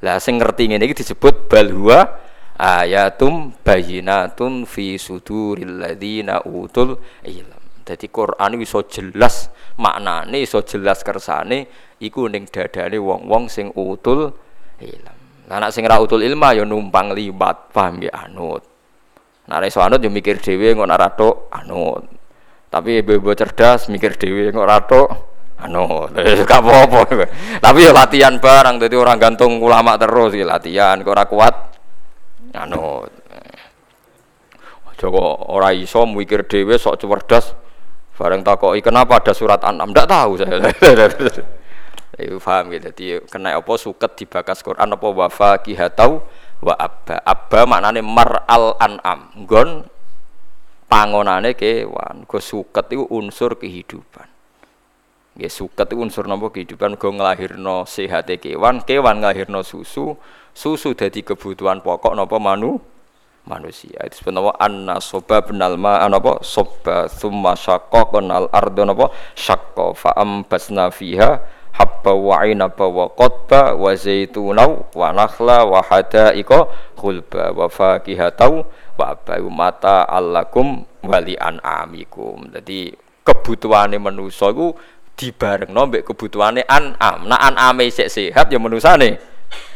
Lah sing ngerti ngene iki disebut bal huwa ayatum bayinatun fi suduril ladina utul ilm dadi Quran iso jelas maknane iso jelas kersane iku ning dadane wong-wong sing utul ilm. Lah nek sing ora utul ilmu ya numpang libat, paham ya anut. Nek iso anut ya mikir dhewe kok ora anut. Tapi ibu-ibu cerdas mikir dhewe kok ora anut. Gak apa-apa. Tapi ya latihan barang dadi orang gantung ulama terus ya latihan kok ora kuat anut. Joko ora iso mikir dhewe sok cerdas. Bareng takoki kenapa ada surat An'am? Ndak tahu saya. Iku paham gitu. Jadi kena apa suket dibakas Quran apa wafa kihatau wa abba. Abba maknane mar al an'am. Nggon pangonane kewan. Go suket itu unsur kehidupan. Nggih suket itu unsur napa kehidupan go nglahirno sehate kewan, kewan nglahirno susu, susu dadi kebutuhan pokok napa manu manusia. Itu sebenarnya anna soba benal ma napa soba summa syaqqa kenal ardo napa syaqqa fa ambasna fiha habba wa inaba wa qotba wa zaituna wa nakhla wa hadaika khulba wa fakihatau wa abayu mata allakum wali an'amikum. Jadi kebutuhane manusa iku dibarengno mbek kebutuhane an'am. Nah an'ame sik sehat ya manusane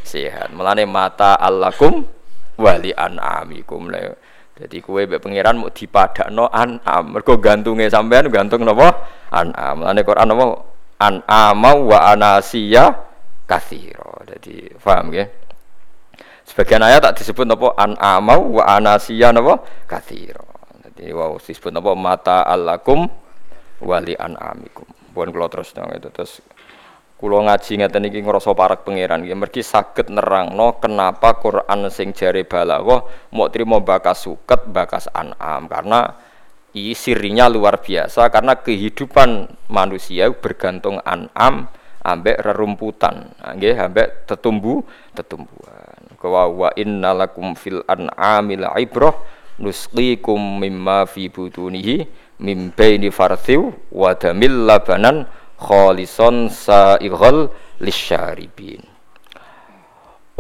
sehat. Melane mata allakum wali an'amikum la jadi kue be pangeran mau dipadakno an'am. Mergo gantunge sampean gantung napa? An'am. Melane Quran an amau wa anasiya kathiro jadi paham ya sebagian ayat tak disebut an amau wa anasiya napa? Kathiro jadi wow disebut apa mata alakum wali an amikum bukan kalau terus dong itu terus Kulo ngaji ngeten iki ngrasa parek pangeran nggih. Mergi saged nerangno kenapa Quran sing jare balaghah mau trimo bakas suket, bakas an'am. Karena i sirinya luar biasa karena kehidupan manusia bergantung an'am ambek rerumputan. Nggih ambek tetumbu tetumbuhan. Wa wa innalakum fil an'amil ibrah nusqikum mimma fi butunihi mim baini farthiw wa damil labanan khalison sa'ighal lisyaribin.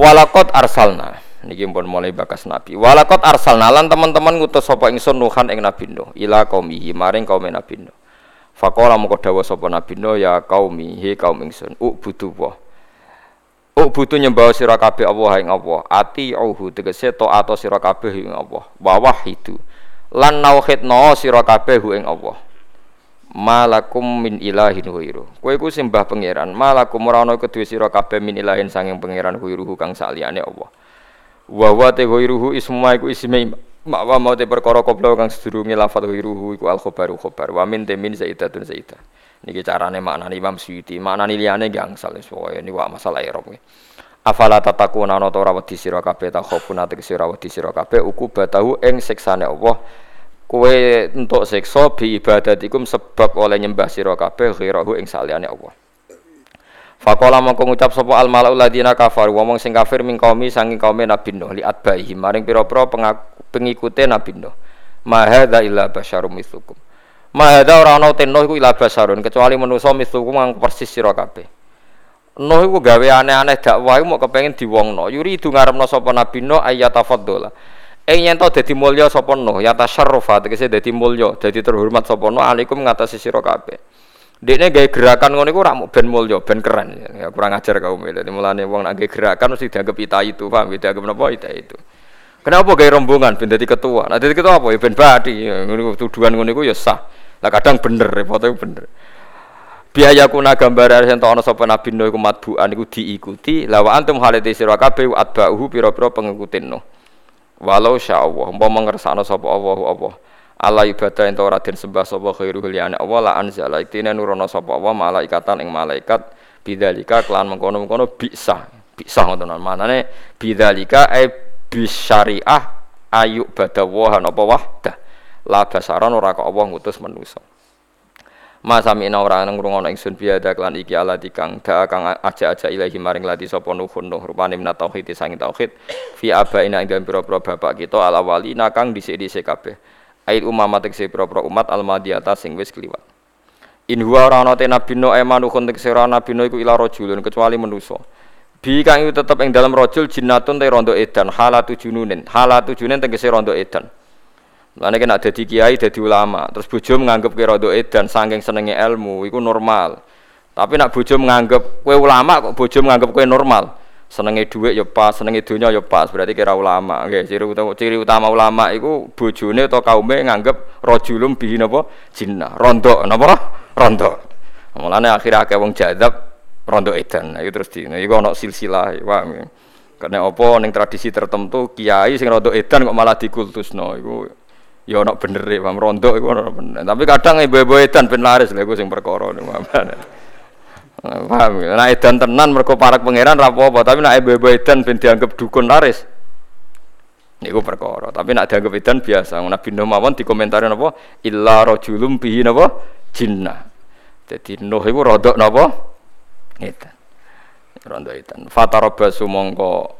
Walakot arsalna. Niki pun mulai bakas nabi. Walakot arsalna lan teman-teman ngutus sapa ingsun nuhan ing nabi nuh. Ila qaumihi maring kaum nabi nuh. Faqala moko dawuh sapa nabi nuh ya qaumi he kaum ingsun. Ubudu wa. Ubudu nyembah sira kabeh Allah ing Allah. Ati auhu tegese taat sira kabeh ing Allah. Wa wahidu. Lan nauhidna sira kabeh ing Allah malakum min ilahin huiru kowe iku sembah pangeran. Malakum ora ana kedue sira kabeh min ilahin sanging pangeran huiruhu kang saliyane Allah. Wa wa te huiruhu isma iku isme makwa mau te perkara koplo kang sedurunge lafal huiruhu iku al khabaru khabar. Wa min te min zaidatun zaidah. Niki carane maknane Imam Suyuti. Maknane liyane gangsal pokoke ini wa masalah Arab afala tatakuna ana ora wedi sira kabeh ta khofuna te sira wedi sira uku batahu ing siksane Allah Kue untuk sekso bi ibadatikum sebab oleh nyembah sira kabeh ghirahu ing saliyane Allah. Fakola mongko ngucap sapa al malaul ladina kafar wong sing kafir ming kaumi sanging kaum Nabi Nuh li atbaihi maring pira-pira pengikute Nabi Nuh. Ma hadza illa basyarum mithlukum. Ma hadza ora ana teno iku illa basyarun kecuali manusa mithlukum kang persis sira kabeh. Nuh iku gawe aneh-aneh dakwah mau kepengin diwongno. Yuri ngarepno sapa Nabi Nuh ayatafaddola. Ing yen to dadi mulya sapa no ya tasyarrufa tegese dadi mulya dadi terhormat sapa no alaikum ngatasi sira kabeh. Dekne gawe gerakan ngono iku ora ben mulya ben keren ya kurang ajar kaum iki. Dadi mulane wong nek gerakan mesti dianggap ita itu paham ya dianggap napa ita itu. Kenapa gawe rombongan ben dadi ketua? Nah dadi ketua apa ya ben badi ngono tuduhan ngono iku ya sah. Lah kadang bener repotnya bener. biaya kuna gambar yang ana sapa nabi Nuh iku matbuan iku diikuti lawa antum halite sira kabeh atba'uhu pira-pira pengikutin Nuh walau sya Allah umpama ngersakno sapa Allah Allah. Ala ibadah ento ora den sembah sapa khairu liyane Allah la anzala. Iktine nurono sapa Allah malaikatan ing malaikat. Bidzalika kelan mengkono-mengkono bisa bisa ngoten manane bidzalika e bisyariah ayu badawahan apa? Wahdah. La basaran ora kok Allah ngutus manusa Masa mina ora ngrungokno ingsun biada klan iki ala dikang da kang aja-aja ilahi maring lati sapa nuhun nuh rupane min tauhid sangi tauhid. Fi abaina ing dalem pira-pira bapak kita ala wali nakang dhisik-dhisik kabeh. Ait umamat tekse pira-pira umat al madiyata sing wis kliwat. In huwa ora ana te nabi no emanuhun tekse ora nabi no iku ila rajulun kecuali manusa. Bi kang tetep ing dalam rajul jinnatun te rondo edan halatu jununin halatu jununin tegese rondo edan Lane kena dadi kiai, dadi ulama, terus bojo menganggap kowe rada edan saking senenge ilmu, iku normal. Tapi nak bojo menganggap kowe ulama kok bojo menganggap kowe normal. Senenge dhuwit ya pas, senenge donya ya pas, berarti kira ulama. Nggih, ciri utama ciri utama ulama iku bojone atau kaume nganggep rajulum bihi napa jinnah, rondo napa? Rondo. Mulane akhir akeh wong jadab rondo edan. Nah, iku terus di iku ana silsilah, paham ya. Karena apa ning tradisi tertentu kiai sing rondo edan kok malah dikultusno iku ya ana bener e paham rondo iku bener. Tapi kadang ibu-ibu edan ben laris lha iku sing perkara paham ya? Nek edan tenan mergo parak pangeran ra apa-apa tapi nek ibu-ibu edan ben dianggap dukun laris niku perkara. Tapi nek dianggap edan biasa. Nabi Nuh mawon dikomentari napa? Illa rajulum bihi napa? Jinnah. Dadi Nuh iku rodok napa? Edan. Rondo edan. Fatarabasu mongko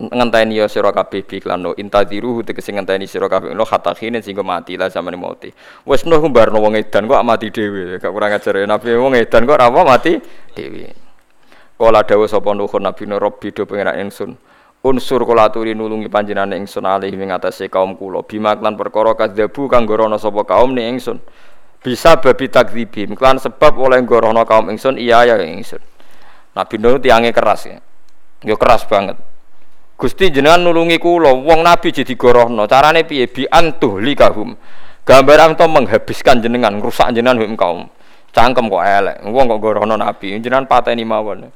ngenteni ya sira kabeh bi klano intadiru tegese ngenteni sira kabeh lo khatakhine sing mati lah samane mati wis nuh barno wong edan kok mati dhewe gak kurang ajar ya. Nabi wong edan kok ora mati dhewe. Kala dawuh sapa nuh nabi no rabbi do pengerak ingsun unsur kula aturi nulungi panjenengan ingsun alih ing atase kaum kula. Bima klan perkara kadzabu kang gorono sapa kaum ni ingsun. Bisa babi takdzibim klan sebab oleh gorono kaum ingsun iya ya ingsun. Nabi Nuh tiange keras ya. Yo keras banget. Gusti jenengan nulungi kula wong nabi jadi gorohno carane piye? Bi antuh likahum gambar to menghabiskan jenengan rusak jenengan hum kaum. Cangkem kok elek. Wong kok gorohno nabi. Jenengan pateni mawon.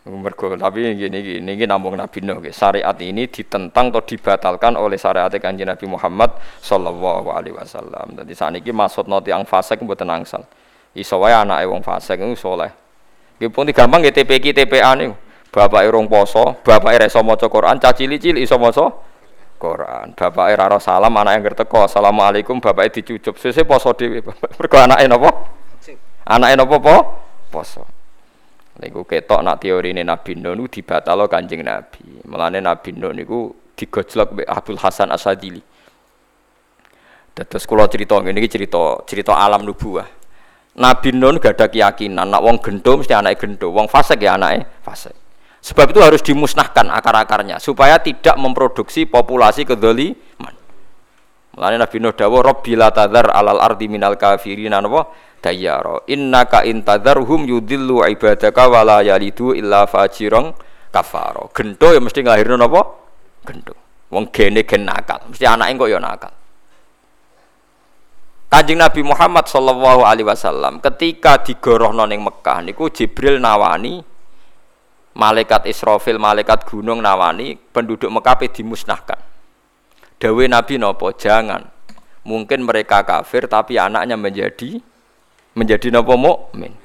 Mergo tapi gini gini gini nampung nabi no syariat ini ditentang atau dibatalkan oleh syariat kanjeng Nabi Muhammad Sallallahu Alaihi Wasallam. Jadi saat ini maksud not yang fasik buat angsal. Iso wae anak wong fasik itu soleh. Nggih pun gampang nggih TPK TPA niku. Bapak rong poso, bapak ra iso maca Quran, caci cilik iso maca Quran. Bapak ra salam, anake ngerti teko, Assalamualaikum, bapak dicucup. Sese poso dhewe. Mergo anake napa? Anake napa po? Poso. Niku ketok nak teorine Nabi Nuh niku dibatalo Kanjeng Nabi. Mulane Nabi Nuh niku digojlok mbek Abdul Hasan Asadili. Dados kula cerita ngene iki cerita cerita alam nubuah. Nabi Nuh gak ada keyakinan nak wong gendo mesti anake gendo, wong fasik ya anake fasik. Sebab itu harus dimusnahkan akar-akarnya supaya tidak memproduksi populasi kedzaliman. Mulane Nabi Nuh dawuh Rabbi la tadzar alal ardi minal kafirin napa dayyara innaka intadzarhum yudillu ibadaka wala yalidu illa fajirang kafaro. Gento ya mesti nglahirno napa? Gento. Wong gene gen nakal, mesti anake kok ya nakal. Kanjeng Nabi Muhammad sallallahu alaihi wasallam ketika digorohno ning Mekah niku Jibril nawani malaikat Israfil, malaikat gunung nawani penduduk Mekah dimusnahkan. Dawe Nabi nopo jangan. Mungkin mereka kafir tapi anaknya menjadi menjadi nopo mukmin.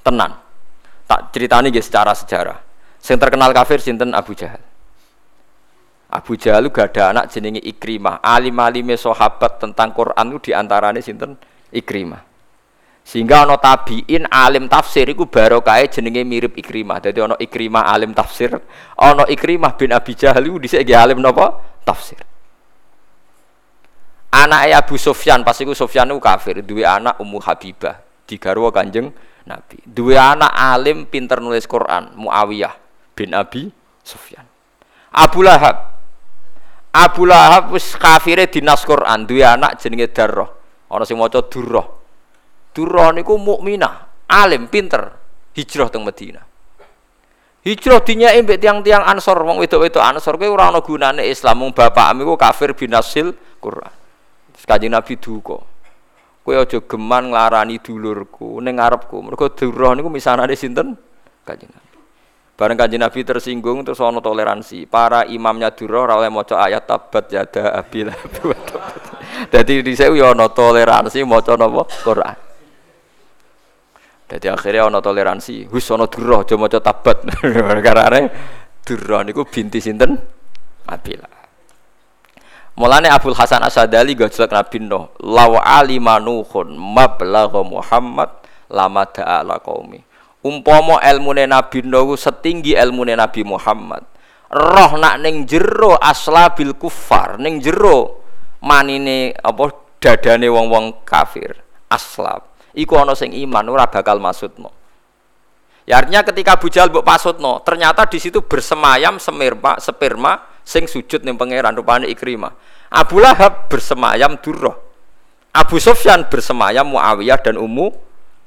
Tenan. Tak ceritani guys secara sejarah. Yang terkenal kafir sinten Abu Jahal. Abu Jahal gak ada anak jenenge Ikrimah. Alim-alime sahabat tentang Quran itu di antaranya sinten Ikrimah. Sehingga ono tabiin alim tafsir iku barokah jenenge mirip Ikrimah. Jadi ono Ikrimah alim tafsir, ono Ikrimah bin Abi Jahal iku dhisik alim napa? Tafsir. Anak Abu Sufyan pas iku Sufyan iku kafir, duwe anak Ummu Habibah, digarwa Kanjeng Nabi. Duwe anak alim pinter nulis Quran, Muawiyah bin Abi Sufyan. Abu Lahab Abu Lahab wis kafire dinas Quran, duwe anak jenenge Darrah. Ana sing maca Durrah. Durrah niku mukminah, alim, pinter, hijrah teng Madinah. Hijrah dinyai mbek tiang-tiang Ansor, wong wedok-wedok Ansor kuwi ora ana gunane Islam, wong bapakmu iku kafir binasil Quran. Kanjeng Nabi duka. Kowe aja geman nglarani dulurku ning ngarepku. Mergo Durrah niku misanane sinten? Kanjeng Nabi. Bareng Kanjeng Nabi tersinggung terus ana toleransi. Para imamnya Durrah ora oleh maca ayat tabat yada abil. Dadi dhisik yo ana toleransi maca napa? Quran. Jadi akhirnya ono toleransi, hus ono durah, aja maca tabat. Karena durah niku binti sinten? Abila. Mulane Abdul Hasan Asadali gojlok Nabi Nuh, law alima nuhun mablagha Muhammad lama ta'ala qaumi. Umpama ilmune Nabi Nuh setinggi ilmune Nabi Muhammad. Roh nak ning jero aslabil kufar, ning jero manine apa dadane wong-wong kafir. Aslab iku ana sing iman ora bakal masudno. Ya artinya ketika Abu Jahal mbok pasutno, ternyata di situ bersemayam semirma, sperma sing sujud ning pangeran rupane Ikrimah. Abu Lahab bersemayam Durrah. Abu Sufyan bersemayam Muawiyah dan Ummu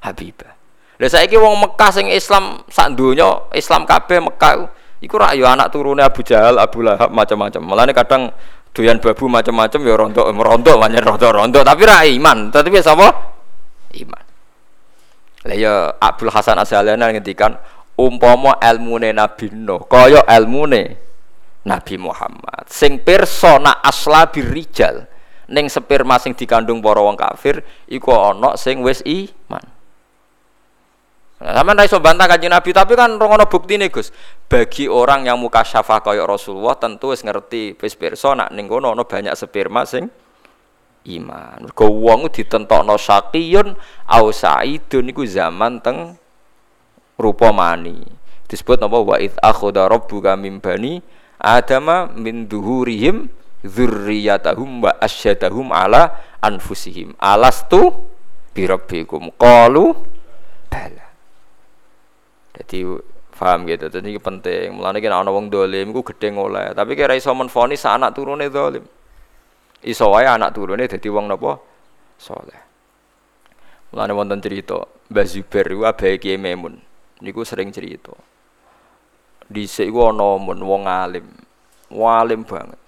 Habibah. Lah saiki wong Mekah sing Islam sak donya, Islam kabeh Mekah iku rak ya anak turune Abu Jahal, Abu Lahab macam-macam. Mulane kadang doyan babu macam-macam ya rontok merontok banyak rontok-rontok tapi ra iman. Tapi sapa? Iman. Lah ya Abdul Hasan Asy'alani ngendikan umpama ilmune Nabi Nuh kaya ilmune Nabi Muhammad sing persona aslabi rijal ning sperma sing dikandung para wong kafir iku ana sing wis iman. Nah, sama iso bantah kanjeng Nabi, tapi kan rongono bukti nih Gus. Bagi orang yang muka syafa kaya Rasulullah tentu wis ngerti wis pirsa nak ning kono ana banyak sperma sing iman. Mergo wong ditentokno syaqiyun au saidun iku zaman teng rupa mani. Disebut napa wa id akhadha rabbuka min bani adama min duhurihim dzurriyyatahum wa asyadahum ala anfusihim. Alastu bi rabbikum? Qalu bala. Jadi paham gitu. Jadi penting. Mulane kena ana wong dolim iku gedhe oleh, tapi kira iso menfonis anak turune dolim iso wae anak turune dadi wong napa? Saleh mulane wonten cerita Mbah Zubair iku abahe Kiai Memun. Niku sering cerita. Dhisik iku ana mun wong alim. Walim banget.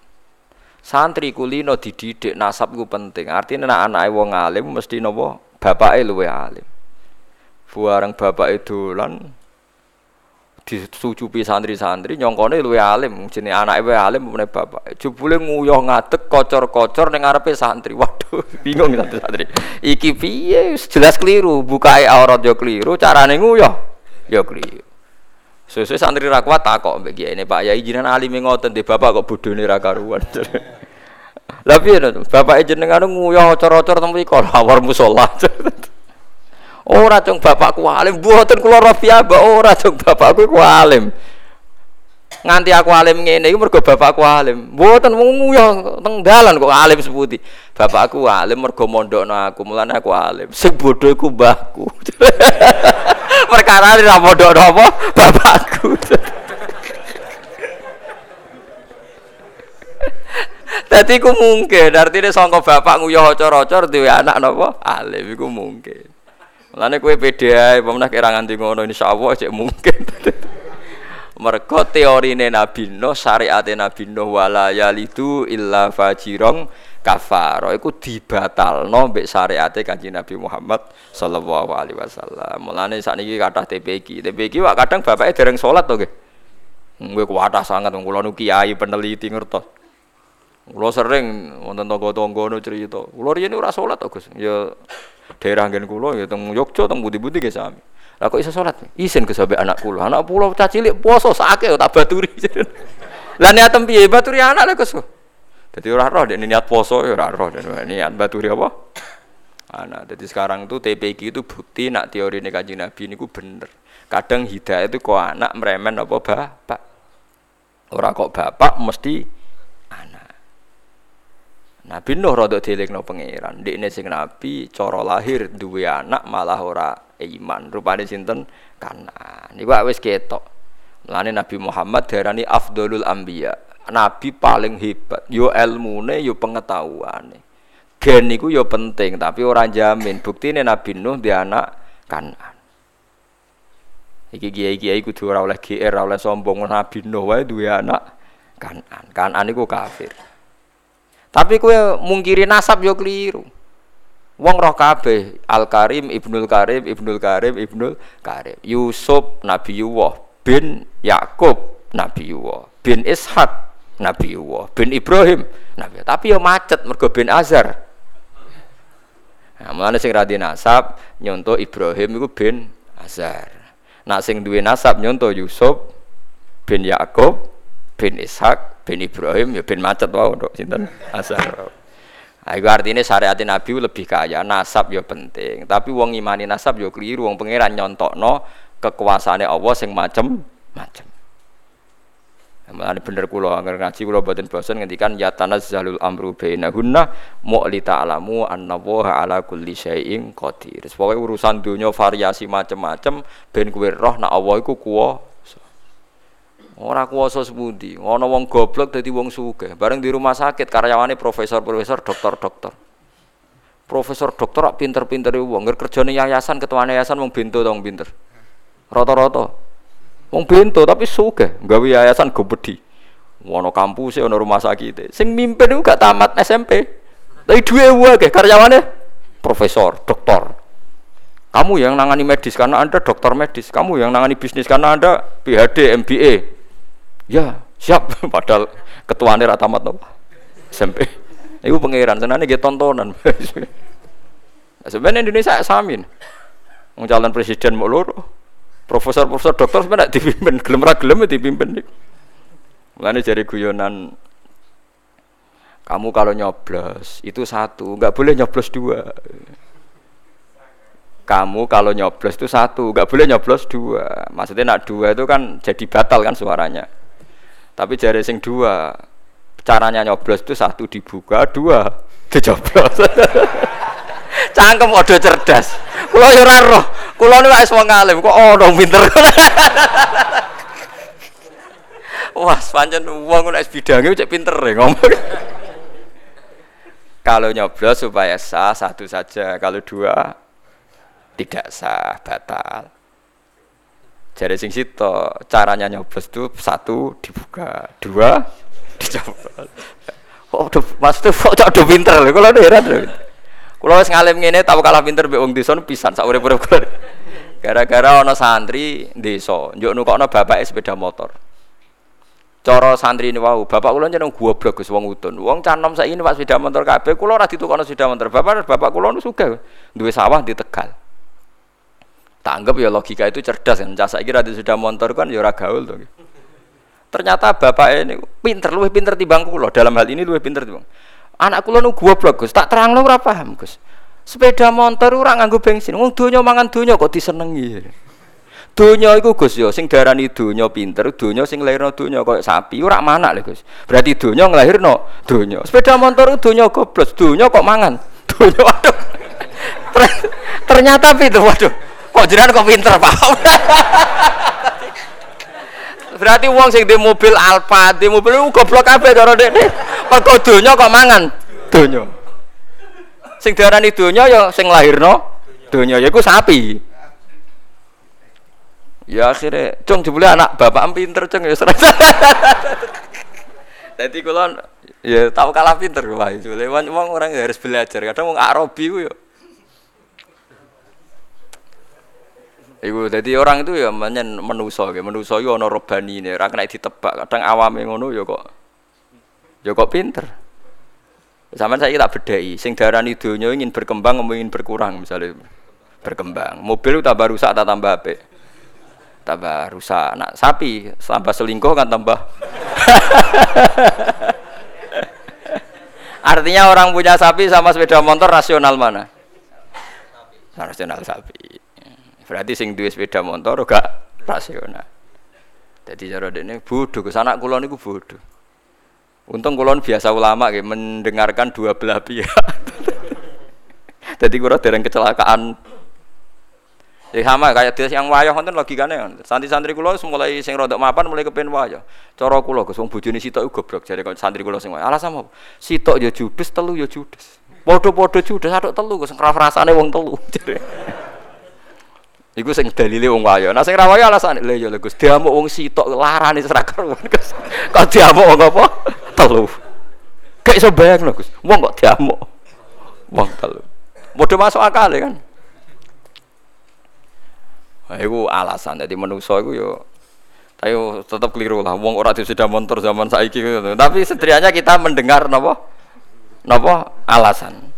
Santri kulino dididik nasab ku penting. Artinya nek anake wong alim mesti napa? Bapake luwe alim. Buareng bapake dolan disucupi santri-santri nyongkone luwe alim jenenge anake wae alim meneh bapak jebule nguyuh ngadeg kocor-kocor ning ngarepe santri waduh bingung santri-santri iki piye jelas keliru bukae aurat yo keliru carane nguyuh Ya keliru. Sesuai santri ra kuat takok mbek ini Pak Yai jenengan alim ngoten di bapak kok bodone ra karuan. Lah piye to? Bapak jenengan nguyah ocor-ocor teng mriko lawar musala. Ora cung bapakku alim, mboten kula rafiah ora cung bapakku ku alim nganti aku alim ngene iku mergo bapakku alim. Mboten wong ya teng dalan kok alim seputi. Bapakku alim mergo mondokno aku, mulane aku alim. Sing bodho iku mbahku. Perkara ora mondokno apa bapakku. Dadi ku mungkin, artine sangka bapak nguyah ocor-ocor duwe anak napa? Alim iku mungkin. Mulane kowe pede ae, pemenah kira nganti ngono insyaallah cek mungkin. Mergo teorine Nabi Nuh, syariate Nabi Nuh wala yalidu illa fajirong kafaro iku dibatalno mbek syariate Kanjeng Nabi Muhammad sallallahu alaihi wasallam. Mulane sakniki kathah TPQ. TPQ wak kadang bapake dereng salat to nggih. Nggih kuwatah sangat wong kula kiai peneliti ngertos. Kula sering wonten tangga-tangga no cerita. Kula riyen ora salat to Gus. Ya daerah nggen kula ya teng Yogyakarta teng budi-budi nggih sami. Lah kok iso salat? Isin ke sampe anak kula. Anak kula cah cilik poso sakake tak baturi. Lah niatem piye baturi anak lho Gus. Dadi ora roh dek niat poso ya ora roh niat baturi apa? Anak. Jadi sekarang tuh TPQ itu bukti nak teori ini kaji Nabi ini bener. Kadang hidayah itu kok anak meremen apa bapak. Orang kok bapak mesti. Nabi Nuh rada dilekno pangeran. Ndekne sing nabi cara lahir duwe anak malah ora iman. Rupane sinten? Kanan. Niku wis ketok. Mulane Nabi Muhammad darani afdolul anbiya. Nabi paling hebat. Yo ilmune, yo pengetahuane. Gen niku yo penting, tapi ora jamin. Buktine Nabi Nuh dia anak Kanan. Iki kiai-kiai kudu ora oleh GR, ora oleh sombong Nabi Nuh wae duwe anak Kanan. Kanan niku kafir. Tapi kue mungkiri nasab yo keliru. Wong roh kabeh Al Karim Ibnul Karim Ibnul Karim Ibnul Karim. Yusuf Nabi Yuwah. Bin Yakub Nabi Yuwah. Bin Ishak Nabi Yuwah. Bin Ibrahim Nabi tapi yo macet mergo bin Azar Nah, mana sing radi nasab nyonto Ibrahim iku bin Azar. Nak sing duwe nasab nyonto Yusuf bin Yakub bin Ishak bin Ibrahim ya bin macet wae untuk sinten asar. Nah, itu artinya syariat Nabi lebih kaya, nasab ya penting. Tapi wong imani nasab ya keliru, wong pangeran nyontokno kekuasaane Allah sing macem-macem. Mulane bener kula angger ngaji kula boten bosen ngendikan ya tanazzalul amru bainahunna mu'lita alamu annallaha ala kulli syai'in qadir. Pokoke urusan dunia variasi macem-macem ben kowe roh nek Allah iku kuwasa. Ora kuwasa sepundi. Ana wong goblok dadi wong sugih. Bareng di rumah sakit karyawane profesor-profesor, dokter-dokter. Profesor dokter rak pinter-pintere wong. Ngger kerjane yayasan, ketua yayasan wong bento tong pinter. Rata-rata. Wong bento tapi sugih, gawe yayasan gobedi. Ono kampus ono rumah sakit. Sing mimpin iku gak tamat SMP. Tapi duwe wae karyawane profesor, dokter. Kamu yang nangani medis karena Anda dokter medis, kamu yang nangani bisnis karena Anda PhD, MBA. Ya, siap. Padahal ketuane ra tamat napa? SMP. Iku pangeran, senane nggih tontonan. sebenarnya Indonesia samin. Wong presiden mau loro. Profesor-profesor dokter sebenarnya dipimpin, gelem ra gelem ya dipimpin. Mulane jari guyonan kamu kalau nyoblos itu satu, nggak boleh nyoblos dua. Kamu kalau nyoblos itu satu, nggak boleh nyoblos dua. Maksudnya nak dua itu kan jadi batal kan suaranya. Tapi jari sing dua, caranya nyoblos itu satu dibuka, dua dijoblos. Cangkem udah cerdas. Kulo yo ora roh. Kulo niku wis wong alim, kok ono pinter. Wah, pancen wong nek bidange cek pinter ya ngomong. Kalau nyoblos supaya sah satu saja, kalau dua tidak sah, batal. Jadi sing sito caranya nyoblos itu satu dibuka, dua dicopot. Oh, do, maksudnya kok cok do pinter lho, kalau heran lho. Kalau wis ngalim ngene tau kalah pinter mbek wong desa pisan sak urip-urip. Gara-gara ana santri desa, njuk nukokno bapake sepeda motor. Cara santri ini wau, bapak kula jeneng goblok Gus wong udun. Wong canom saiki Pak sepeda motor kabeh, kula ora ditukokno sepeda motor. Bapak bapak kula nu sugih sawah di Tegal. Tak anggap ya logika itu cerdas kan. Cah saiki ra sudah motor kan ya gaul to. Ternyata bapak ini pinter, luwih pinter timbang kula. Dalam hal ini luwih pinter timbang. Anak kula nu goblok Gus, tak terangno ora paham Gus. Sepeda motor ora nganggo bensin. Wong donya mangan donya kok disenengi. Donya iku Gus ya sing darani donya pinter, donya sing lairno donya koyo sapi ora manak lho Gus. Berarti donya nglahirno donya. Sepeda motor donya goblok, donya kok mangan. Donya waduh. Ternyata pinter waduh. Kok jenengan kok pinter, Pak? Berarti wong sing di mobil Alfa, di mobil itu goblok kabeh cara dekne. Mergo donya kok mangan donya. Sing diarani donya ya sing lahirno donya yaiku sapi. Ya akhirnya, cung jebule anak bapak pinter cung ya serasa. Jadi kalau ya tahu kalah pinter wae. Jebule wong orang harus belajar. Kadang wong Arabi ku ya Iku jadi orang itu ya menyen menuso, ya menuso yo ono robani ini, ora kena ditebak. Kadang awame ngono ya kok, ya kok pinter. Sama saya tak bedai, sing darani dunia ingin berkembang, ingin berkurang misalnya berkembang. Mobil tambah rusak tak tambah apa? Tambah rusak. Nak sapi tambah selingkuh kan tambah. Artinya orang punya sapi sama sepeda motor rasional mana? Rasional sapi. Berarti sing duwe sepeda motor gak rasional. Jadi cara ini bodoh, ke sana kulon itu bodoh. Untung kulon biasa ulama kayak mendengarkan dua belah pihak. Jadi kurang dereng kecelakaan. Ya sama kayak dia yang wayah lagi logikanya Santri-santri kulo mulai sing rodok mapan mulai kepen wayah. Cara kulo ke wong bojone sitok goblok jare santri kulo sing wayah. Alasan apa? Sitok ya judes, telu ya judes. Podo-podo judes, aduk telu gue sing rasane wong telu. Iku sing dalile wong wayo. Nah sing ra wayo alasane lha ya Gus, diamuk wong sitok larane ora karuan Gus. Kok diamuk wong apa? Telu. Kayak iso bayang Gus. Wong kok diamuk. Wong telu. Modho masuk akal ya kan. Nah, iku alasan jadi manusa iku yo ayo tetap keliru lah wong ora sudah motor zaman saiki gitu. Tapi setidaknya kita mendengar napa? Napa alasan.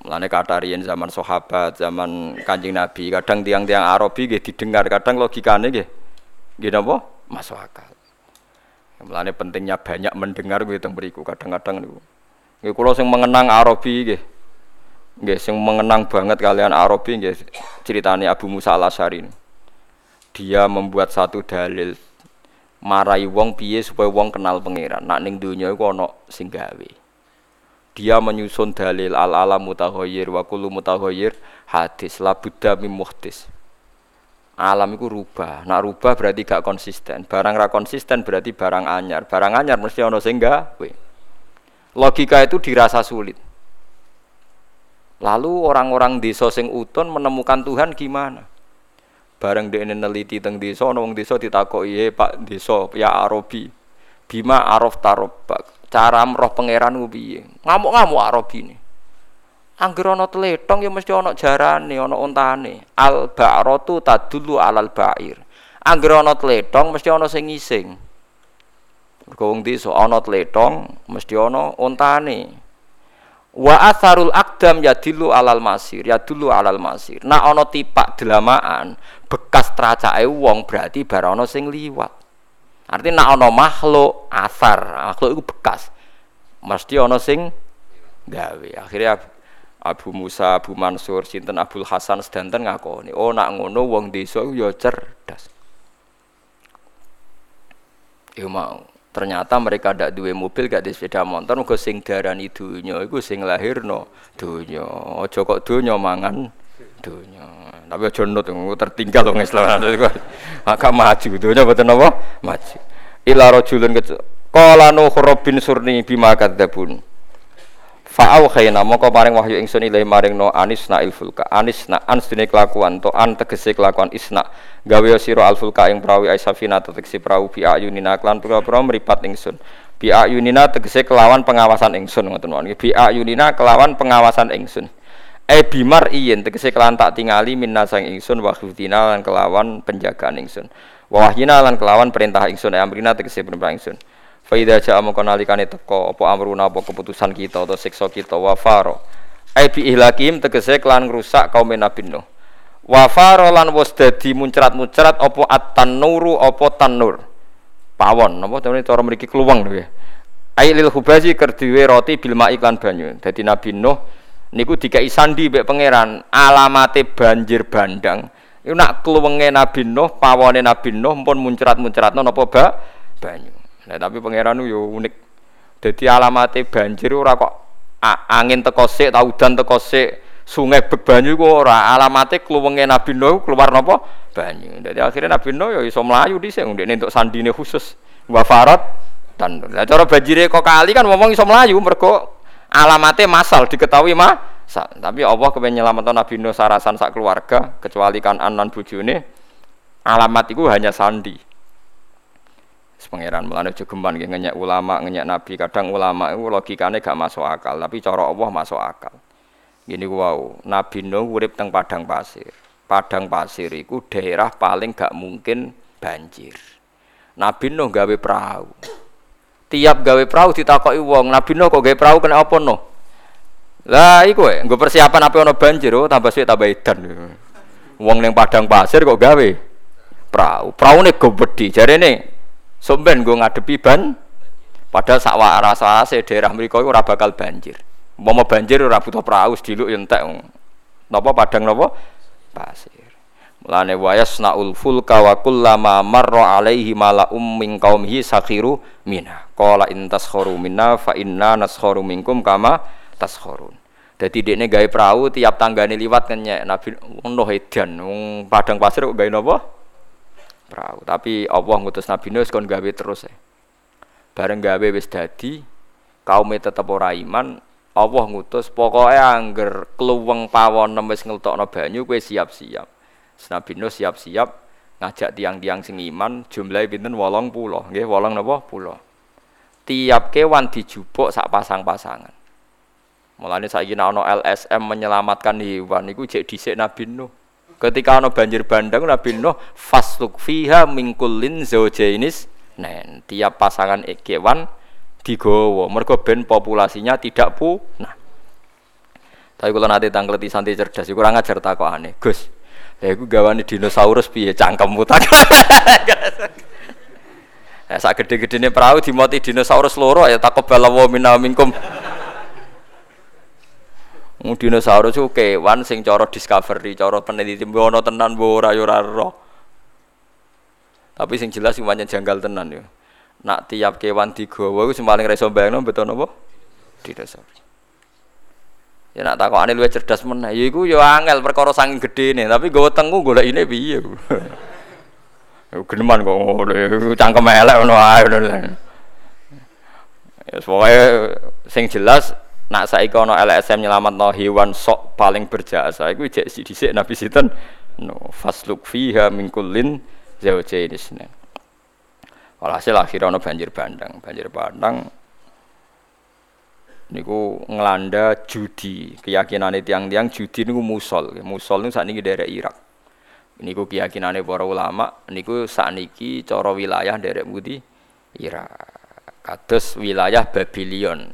Mulane katarian zaman sahabat, zaman Kanjeng Nabi, kadang tiang-tiang Arabi nggih didengar, kadang logikane nggih nggih napa? Masuk akal. Mulane pentingnya banyak mendengar kuwi teng mriku kadang-kadang niku. Nggih kula sing mengenang Arabi nggih. Nggih sing mengenang banget kalian Arabi nggih ceritane Abu Musa Al-Asy'ari. Dia membuat satu dalil marai wong piye supaya wong kenal pangeran. Nak ning donya iku ana sing gawe dia menyusun dalil al alam mutahoyir wa kullu mutahoyir hadis. La buddha mim muhtis alam itu rubah. Nak rubah berarti gak konsisten. Barang ra konsisten berarti barang anyar. Barang anyar mesti ono sing gawe logika itu dirasa sulit. Lalu orang-orang desa sing utun menemukan Tuhan gimana? Bareng dia neliti teng desa ono wong desa ditakoki Pak desa ya Arabi bima arof tarobak cara roh pangeran ku piye ngamuk-ngamuk ini Angger ana tletong ya mesti ana jarane, ana ontane. Al ba'ratu tadullu alal ba'ir. Angger ana tletong mesti ana sing ngising. Mergo wong desa ana tletong mesti ana ontane. Wa atharul akdam yadillu alal masir, yadullu alal masir. Nah ana tipak delamaan, bekas tracake wong berarti bar ana sing liwat. Artinya nak ono makhluk asar, makhluk itu bekas. Mesti ono sing gawe. Akhirnya Abu Musa, Abu Mansur, sinten Abdul Hasan sedanten ngakoni, oh nak ngono wong desa ya cerdas. Yo mau. Ternyata mereka ndak duwe mobil, gak di sepeda motor, muga sing darani dunya iku sing lahirno dunya. Aja kok dunya mangan dunya. Tapi aja nut tertinggal wong Islam. Agak maju dunya boten apa? Maju. Ila rajulun qala nuh rabbin surni bima kadzabun. Fa'au khayna moko paring wahyu ingsun ilahi maring no anis na ilfulka anis na ans dine kelakuan to an tegese kelakuan isna gawe sira alfulka ing prawi aisafina tegese prawu bi ayunina klan pira-pira mripat ingsun bi ayunina tegese kelawan pengawasan ingsun ngoten mawon bi ayunina kelawan pengawasan ingsun e bimar iyen tegese kelan tak tingali minna sang ingsun wa lan kelawan penjagaan ingsun. Wa wahyina lan kelawan perintah ingsun e amrina tegese perintah ingsun. Fa idza ja'a mongko nalikane teko apa amruna apa keputusan kita atau siksa kita wa faro. E bi ihlakim tegese kelan ngrusak kaum Nabi Nuh. Wa farolan wis dadi muncrat-muncrat apa at-tanuru apa tanur. Pawon napa cara mriki kluweng lho ya. Ailil hubazi kerdiwe roti bil iklan banyu. Dadi nabi nuh niku dikai sandi mbek pangeran alamate banjir bandang. Iku nak kluwenge nabi nuh pawone nabi nuh pun muncrat-muncratno napa ba? Banyu. Nah tapi pangeran yo unik. Dadi alamate banjir ora kok angin teko sik ta udan teko sik sungai bek banyu ku ora. Alamate kluwenge Nabi Nuh keluar napa? Banyu. Dadi akhirnya Nabi Nuh ya iso mlayu dhisik ndekne entuk sandine khusus. Wa farat dan lah cara banjire kok kali kan ngomong iso mlayu mergo alamate masal diketahui mah tapi Allah kepen nyelametno Nabi Nuh sarasan sak keluarga kecuali kan anan bojone alamat itu hanya sandi pangeran melane jogeman nggih ngenyek ulama ngenyek nabi kadang ulama itu logikane gak masuk akal tapi cara Allah masuk akal Gini wow, Nabi Nuh urip teng padang pasir. Padang pasir itu daerah paling gak mungkin banjir. Nabi Nuh gawe perahu. Tiap gawe perahu ditakoki wong, Nabi Nuh kok gawe perahu kena apa no? Lah iku e, nggo persiapan apa ono banjir oh tambah suwe tambah edan. Wong ning padang pasir kok gawe perahu. Praune go wedi. Jarene somben nggo ngadepi ban padahal sak rasa daerah mriku ora bakal banjir. Mau banjir ora butuh perahu sediluk ya entek. Napa padang napa? Pasir. Mulane wayas naul fulka wa kullama marra alaihi mala'um min qaumihi sakhiru mina. Qala in taskharu minna fa inna naskharu minkum kama taskhurun. Dadi dekne gawe perahu tiap tanggane liwat kenyek Nabi ono edan wong padang pasir kok gawe napa? Perahu. Tapi Allah ngutus Nabi Nuh kon gawe terus e. Bareng gawe wis dadi kaume tetep ora iman Allah ngutus pokoknya angger keluweng pawon wis ngeltokno banyu kowe siap-siap. Nabi Nuh siap-siap ngajak tiang-tiang sing iman jumlahe pinten 80 nggih 8 napa pulau. Tiap kewan dijupuk sak pasang-pasangan. Mulane saiki ana LSM menyelamatkan hewan iku jek dhisik Nabi Nuh. Ketika ana banjir bandang Nabi Nuh fasluk fiha mingkulin zaujainis nen tiap pasangan kewan digowo mergo ben populasinya tidak punah. Tapi kalau nanti tangkleti santai cerdas kurang ajar aneh Gus ya aku gawane dinosaurus piye? Cangkemmu tak Ya sak gede-gedene perahu dimoti dinosaurus loro ya takut minna minkum. Mu dinosaurus ku kewan sing cara discovery, cara peneliti. Ono tenan mbok ora ya ora Tapi sing jelas sing janggal tenan ya. Nak tiap kewan digawa iku sing paling ra iso bayangno beto napa dinosaurus. Ya nak takokane luwih cerdas meneh. Ya iku ya angel perkara saking gedene tapi nggawa tengku golekine piye geneman kok ngono cangkem elek ngono ae ya pokoke sing jelas nak saiki ana LSM nyelametno hewan sok paling berjasa iku jek dhisik Nabi sinten? No fasluk fiha min kullin zawjaini Walhasil akhirnya ono banjir bandang, banjir bandang niku ngelanda judi. Keyakinan tiang-tiang judi niku musol. Musol niku ini daerah Irak niku keyakinan para ulama niku saat ini coro wilayah daerah Budi Irak kados wilayah Babylon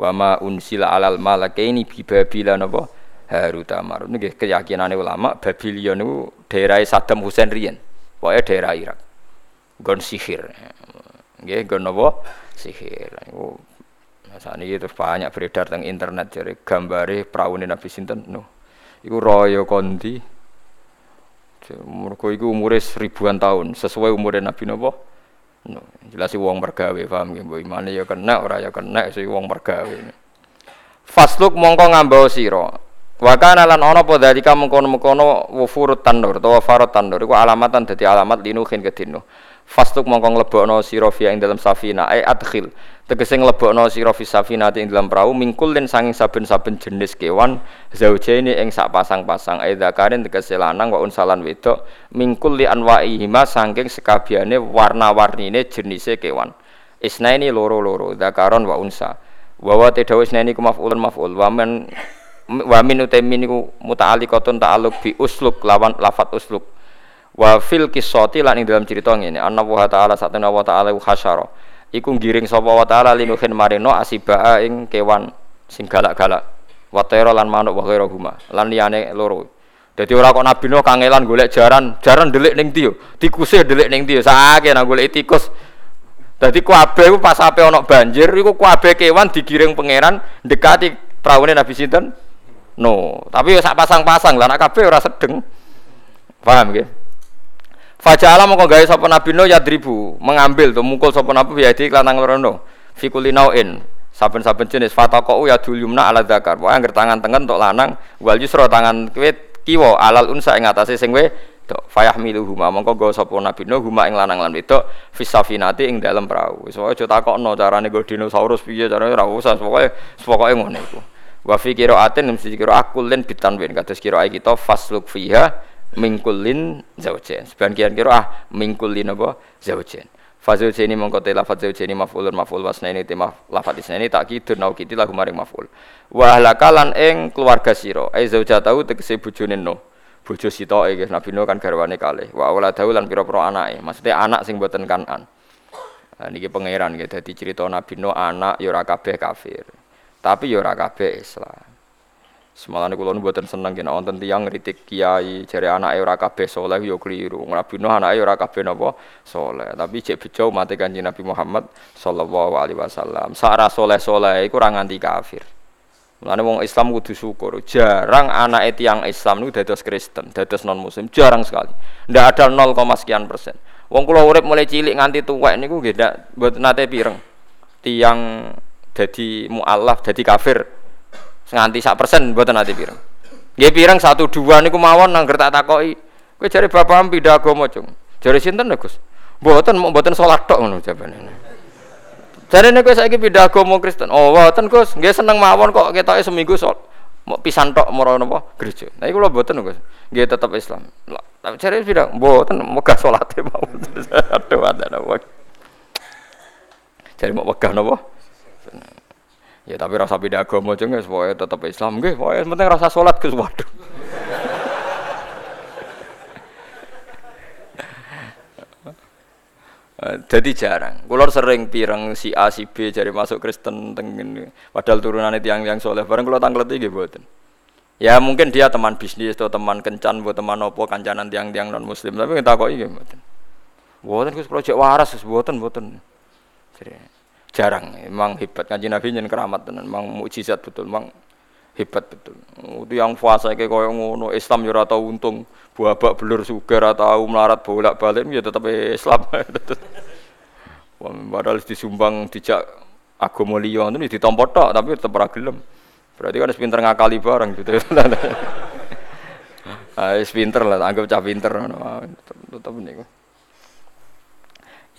wama unsila alal malakaini bi Babylon apa Harut Marut niki keyakinan ulama Babylon niku daerah Saddam Hussein riyen. Pokoknya daerah Irak. Gon sihir. Nggih gon napa? Sihir. Niku saat ini terus banyak beredar tentang internet jadi gambare praune Nabi sinten. No iku royo kondi umurku iku umure ribuan tahun sesuai umur Nabi napa no jelas wong mergawe paham nggih mbok imane ya kena ora ya kena sing wong mergawe. Fasluk mongko ngambau sira. Wa kana lan ana apa dalika mengkono-mengkono wufurut tanur utawa farot tanur iku alamatan dadi alamat linuhin kedino fastuk mongko nglebokno sira fi ing dalam safina ai adkhil. Tegese nglebokno sira fi safina ing dalam perahu mingkul sanging saben-saben jenis kewan zaujaini ing sak pasang-pasang. Ai zakarin tegese lanang wa unsalan wedok mingkul li anwaihima saking sekabiane warna-warnine jenise kewan. Isnaini loro-loro zakaron wa unsa wa wa tedawu isnaini ku maf'ulun maf'ul. Wa men wa min utamin niku muta'alliqatun ta'alluq bi usluk lawan lafat usluk Wa fil kisoti lan ing dalam cerita ngene, anna wa ta'ala satana wa ta'ala hasyara. Iku ngiring sapa wa ta'ala linuhin marino asibaa ing kewan sing galak-galak. Wa tayra lan manuk wa ghairuhuma. Lan liyane loro. Jadi ora kok Nabi Nuh kangelan golek jaran, jaran delik ning ndi yo. Tikuse delik ning ndi yo. Sakake nang golek tikus. Dadi kuabe ku pas ape ana banjir iku kuabe kewan digiring pangeran dekati praune Nabi sinten? No, tapi sak pasang-pasang lah nak kabeh ora sedeng. Paham nggih? Faja'ala mongko gawe sapa Nabi Nuh yadribu, mengambil tuh mukul sapa Nabi ya di lanang rono. Fikulinauin saben-saben jenis. Fataqau ya yumna ala zakar. Wae angger tangan tengen tok lanang, wal yusra tangan kiwa alal unsa ing atase sing wedok fayahmilu huma. Mongko go sapa nabi no huma ing lanang lan wedok fisafinati ing dalem perahu wis aja takokno carane go dinosaurus piye carane ora usah. Pokoke pokoke ngono iku. Wa fi qiraatin mesti kira akulin bitanwin. Kados kira kita fasluk fiha mingkulin zaujen sebagian kira ah mingkulin apa zaujen Fazil jeni mongko te lafaz zil jeni maf'ulun maf'ul wasnaini te lafaz isnaini tak kidur nau kiti lagu maring maf'ul. Wa halakalan ing keluarga sira ai zaujatahu tegese bojone no. Bojo sitoke nggih Nabi Nuh kan garwane kalih. Wa auladahu lan pira-pira anake. Maksudnya anak sing boten kanan. Nah, niki pangeran nggih dadi cerita Nabi Nuh anak ya ora kabeh kafir. Tapi ya ora kabeh Islam. Semalane kula nu mboten seneng kena wonten tiyang ngritik kiai jare anake ora kabeh saleh ya kliru. Nabi Nuh anake ora kabeh napa saleh. Tapi cek bejo mate Kanjeng Nabi Muhammad sallallahu alaihi wasallam. Sara saleh-saleh iku ora nganti kafir. Mulane wong Islam kudu syukur. Jarang anak tiang Islam niku dados Kristen, dados non muslim, jarang sekali. Ndak ada 0, sekian persen. Wong kula urip mulai cilik nganti tuwek niku nggih ndak mboten nate pireng. Tiang dadi mualaf, dadi kafir nganti sak persen buatan nanti pirang Nggih pirang satu dua niku mawon nang tak takoki. Kowe jare bapak pindah agama, Cung. Jare sinten Gus? Mboten mboten salat tok ngono jabane. Jare nek saiki pindah agama Kristen. Oh, mboten Gus, nggih seneng mawon kok ketoke seminggu sol mau pisan tok moro napa gereja. Nah iku lho mboten Gus. Nggih tetep Islam. Tapi jare pindah mboten megah salate mawon. Aduh ada napa. Jare mau megah napa? Ya tapi rasa beda agama aja nggak, supaya tetap Islam nggak, supaya penting rasa sholat ke waduh. Jadi jarang. Kulo sering pirang si A si B jadi masuk Kristen tengen. Padahal turunannya tiang-tiang soleh. Bareng kulo tangkleti gitu buatin. Ya mungkin dia teman bisnis atau teman kencan buat teman opo kancanan tiang-tiang non muslim. Tapi kita kok iya buatin. Buatin kus kulo cek waras buatin. Jadi jarang. Memang hebat. Kanji nabi jen keramat tenan. Memang mukjizat betul. Memang hebat betul. Itu yang puasa kayak kau ngono. Islam ya tau untung. Buabak belur sugar atau melarat bolak balik ya tetap Islam. Padahal disumbang dijak agama liya itu ditompo tok tapi tetap ora berarti kan pinter ngakali bareng gitu. Ah pinter lah anggap cah pinter tetap, tetap niku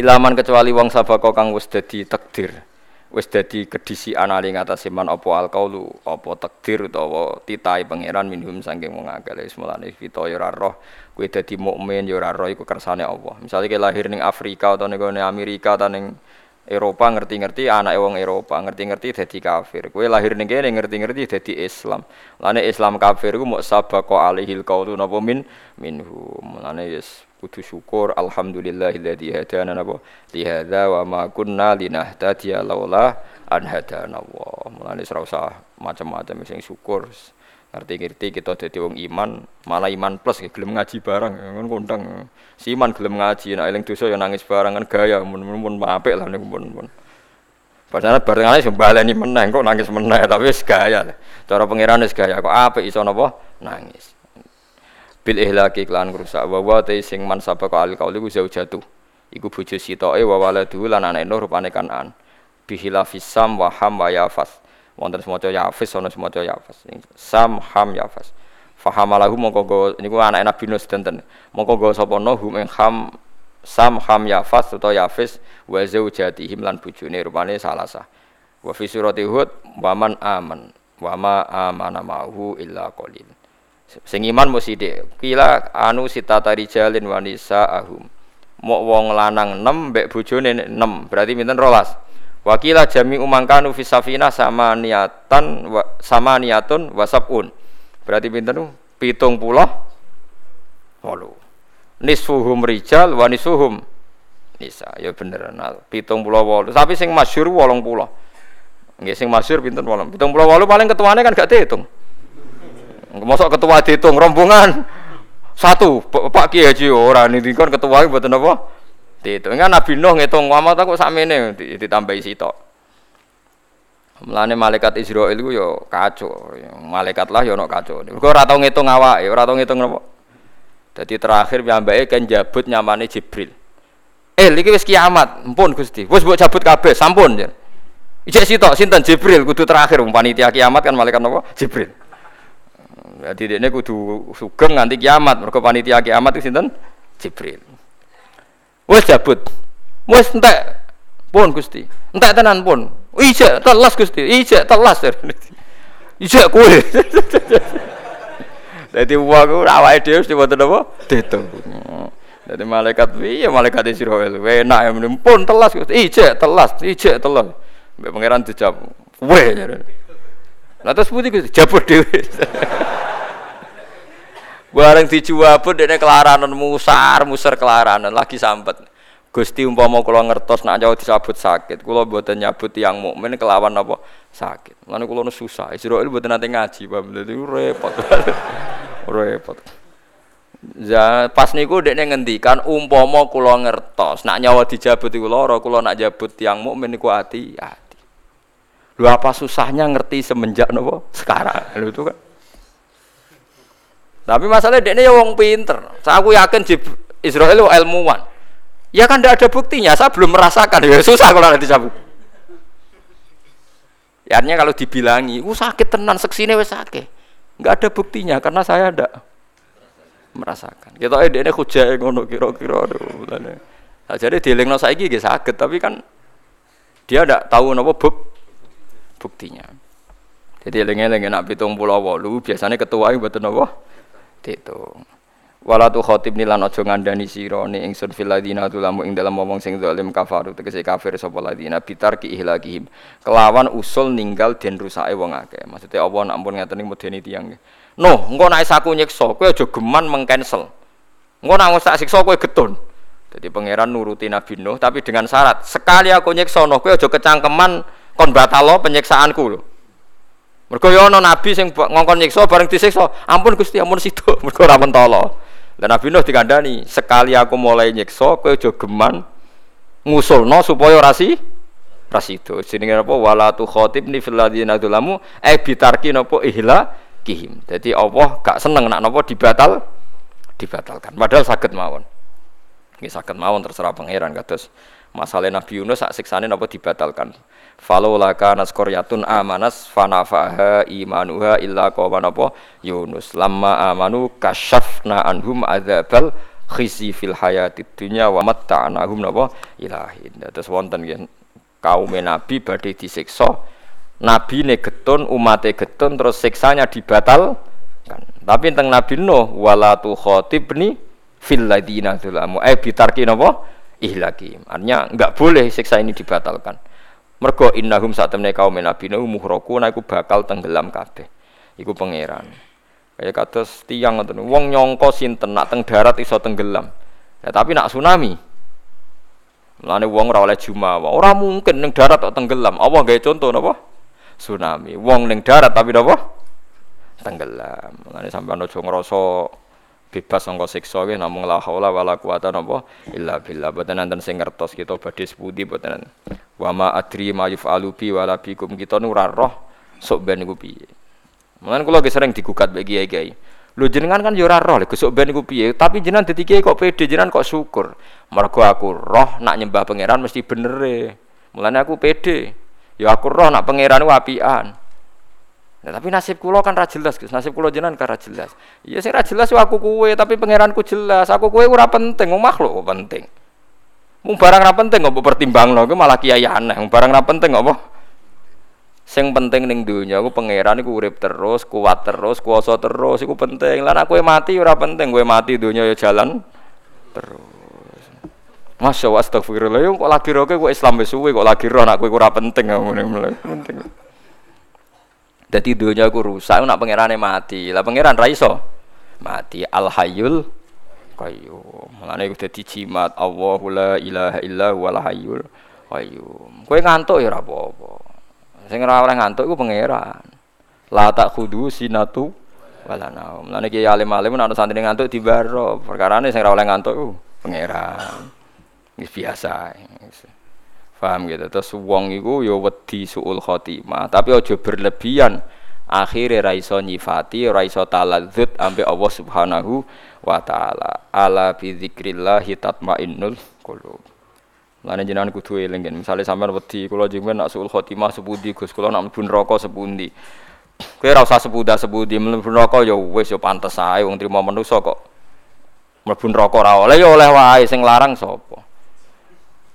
Ilaman kecuali wong sabako kang wis dadi takdir. Wis dadi kedisi anali ngatasé man apa alqaulu, apa takdir utawa titahe pangeran minhum saking wong akeh. Wis mulane kita ya ora roh kowe dadi mukmin ya ora roh iku kersane Allah. Misale kowe lahir ning Afrika atau ning Amerika atau ning Eropa ngerti-ngerti anak wong Eropa ngerti-ngerti dadi kafir. Kowe lahir ning kene ngerti-ngerti dadi Islam. Lane Islam kafir ku mok sabaqo alaihil qaulu napa min minhu. Mulane yes kudu syukur alhamdulillahilladzi hadana napa li hadza wa ma kunna linahtadiya laula an hadana Allah. Mulane ora usah macam-macam sing syukur. Ngerti-ngerti kita dadi wong iman malah iman plus gelem ngaji barang kan kondang. Si iman gelem ngaji nek eling dosa ya nangis barang kan gaya. Mun-mun apik lah niku mun Padahal barengane sing baleni meneh kok nangis meneh tapi wis gaya. Cara pangeran wis gaya kok apik iso napa? Nangis bil ihlaki klan rusak. Wa wa te sing man sapa ka al kauli ku jatuh. Iku bojo sitoke wa waladu lan anake nur rupane kanan bihilafis sam wa ham wa yafas. Wonten semoco yafis ana semoco yafas. Sam ham yafas. Fahamalahu mongko go niku anake Nabi Nuh sedanten. Mongko go sapa no ing ham sam ham yafas utawa yafis wa zaujatihim lan bojone rupane salasa wa fi surati hud wa man aman wa ma amana ma'hu illa qalil Sing iman mesti sithik. Kila anu sitata rijalin wanisa ahum. Mok wong lanang 6 mbek bojone 6. Berarti pinten rolas. Wakila jami umangkanu fi safina sama niatan wa, sama niatun wasabun. Berarti pinten pitung puluh walu. Nisfuhum rijal wa nisfuhum nisa. Ya bener nal. Pitung puluh walu. Tapi sing masyhur wolong puluh. Nggih sing masyhur pinten wolong. Pitung puluh walu paling ketuane kan gak dihitung. Mosok ketua dihitung rombongan satu Pak Kiai Haji orang ini kan ketua buat apa? Dihitung kan Nabi Nuh ngitung Muhammad aku sakmene ditambahi sitok. Mulane malaikat Israel itu yo kacau, malaikat lah yo ono kacau. Mergo ora ngitung awake, ora tau ngitung napa. Jadi terakhir piyambake kan jabut nyamane Jibril. Eh, iki wis kiamat, ampun Gusti. Wis mbok cabut kabeh, sampun. Ijek sitok sinten Jibril kudu terakhir panitia kiamat kan malaikat napa? Jibril. Jadi dia kudu sugeng nanti kiamat. Mereka panitia kiamat itu sinten? Jibril. Wes cabut. Wes entek pun Gusti. Entek tenan pun. Ije telas Gusti. Ije telas. Ije kue. Jadi uang ku awake dhewe mesti wonten apa? Ditung. Jadi malaikat piye malaikat Israil. Enak ya pun telas Gusti. Ije telas, ije telas. Mbak pangeran dijawab. Weh. Lah terus putih Gusti jabut dhewe. Bareng pun dene kelaranan musar, musar kelaranan lagi sampet. Gusti umpama kula ngertos nak jauh disabut sakit, kula mboten nyabut yang mukmin kelawan apa sakit. Lan kula nu susah. Israil mboten nate ngaji, Pak. Dadi repot. repot. Ya, pas niku dekne ngendikan umpama kula ngertos nak nyawa dijabut iku lara, kula nak jabut yang mukmin niku ati ati. Lho apa susahnya ngerti semenjak napa sekarang. Lho itu kan. Tapi masalahnya dia ini ya wong pinter. Saya aku yakin Israel itu ilmuwan. Ya kan tidak ada buktinya. Saya belum merasakan. Ya susah kalau nanti cabut. Ya artinya kalau dibilangi, uh sakit tenan, seksine wes sakit. Enggak ada buktinya karena saya ada merasakan. Kita ini ini hujah ngono kira-kira aduh. Nah, jadi dielingno saiki sakit, tapi kan dia tidak tahu nopo buk buktinya. Jadi eling-eling nak pitung pulau walu biasanya ketua itu betul nopo itu. Wala tu khotib nilan aja ngandani sira ni ingsun fil ladina tulamu ing dalam ngomong sing zalim kafaru tegese kafir sapa ladina bitar ki ihlakihim. Kelawan usul ninggal den rusake wong akeh. Maksudnya apa nak ampun ngaten medeni tiyang no engko nek saku nyiksa kowe aja geman mengcancel. Engko nak sak siksa kowe getun. Jadi pangeran nuruti Nabi Nuh tapi dengan syarat sekali aku nyiksa no kowe aja kecangkeman kon batalo penyiksaanku lho Mergo yo ana nabi sing ngongkon nyiksa bareng disiksa, ampun Gusti ampun situ. Mergo ora mentolo. Dan Nabi Nuh dikandani, sekali aku mulai nyiksa kowe aja geman ngusulno supaya rasi rasido. Jenenge apa wala tu khatibni fil ladina dzalamu e bitarki napa ihla kihim. Jadi Allah gak seneng nak napa dibatal dibatalkan. Padahal sakit mawon. Nggih sakit mawon terserah pangeran kados masalah Nabi Yunus sak siksane napa dibatalkan? Falola kana qaryatun amanas fanafaha imanuha illa qawman apa Yunus. Lamma amanu kasyafna anhum adzabal khizi fil hayatid dunya wa matta'nahum napa? Ilahin terus wonten nggih. Kaum nabi badhe disiksa. Nabi ne getun umate getun terus siksanya dibatal kan tapi tentang nabi Nuh wala tu khatibni fil ladina zulamu. Eh bitarki napa ihlaki artinya enggak boleh siksa ini dibatalkan Mergo innahum saat temne kaum nabi nuh muhroku iku bakal tenggelam kabeh. Iku pangeran. Kayak kados tiang ngoten. Wong nyongko sinten nak teng darat iso tenggelam. Ya, tapi nak tsunami. Mulane wong ora oleh jumawa. Ora mungkin ning darat kok tenggelam. Allah gawe contoh napa? Tsunami. Wong ning darat tapi napa? Tenggelam. Mulane sampean aja ngrasa bebas sangka siksa nggih namung la haula wala quwata napa illa billah. Boten nanten sing ngertos kita badhe sepundi boten wa ma adri ma yufalu bi wala bikum. Kita nu ora roh sok ben niku piye. Mulane kula sering digugat bagi kiai-kiai. Lho jenengan kan yo ora roh lho sok ben niku piye? Tapi jenengan dadi kiai kok pede jenengan kok syukur. Mergo aku roh nak nyembah pangeran mesti bener e. Mulane aku pede. Ya aku roh nak pangeran apian Nah, tapi nasib kulo kan ra jelas, Gus. Nasib kulo jenengan kan ra jelas. Iya sing ra jelas aku kue, tapi pangeranku jelas. Aku kue ora penting, wong makhluk penting. Mung barang ra penting kok pertimbangno, ku malah kiai aneh. Mung barang ra penting apa? Sing penting ning donya aku pangeran iku urip terus, kuat terus, kuasa terus, iku penting. Lah aku mati ora penting, kowe mati donya ya jalan terus. Masya Allah, astagfirullah, kok lagi roh kok Islam wis suwe kok lagi roh, nak kowe ora penting, ngene penting. Jadi dunia aku rusak, nak pangerane mati. Lah pangeran raiso mati. Al Hayyul Qayyum. Mulane udah jimat Allahu la ilaha illa huwal hayyul qayyum. Kowe ngantuk ya ora apa-apa. Sing ora oleh ngantuk iku pangeran. La tak khudu sinatu wala naum. Lan iki alim-alim ana santri ngantuk dibaro. Perkarane sing ora oleh ngantuk ku pangeran. Biasa. Paham gitu. Terus wong iku ya wedi suul khotimah, tapi aja berlebihan. Akhire ra iso nyifati, ra iso taladzut ambek Allah Subhanahu wa taala. Ala bi dzikrillah tatmainnul qulub. Lane jenengan kudu kan. Misale sampean wedi kula jenengan nak suul khotimah sepundi Gus, kula nak mlebu neraka sepundi. Kowe ora usah sepuda sepundi mlebu neraka ya wis ya pantes ae wong trimo manusa kok. Mlebu neraka ora oleh ya oleh wae sing larang sapa.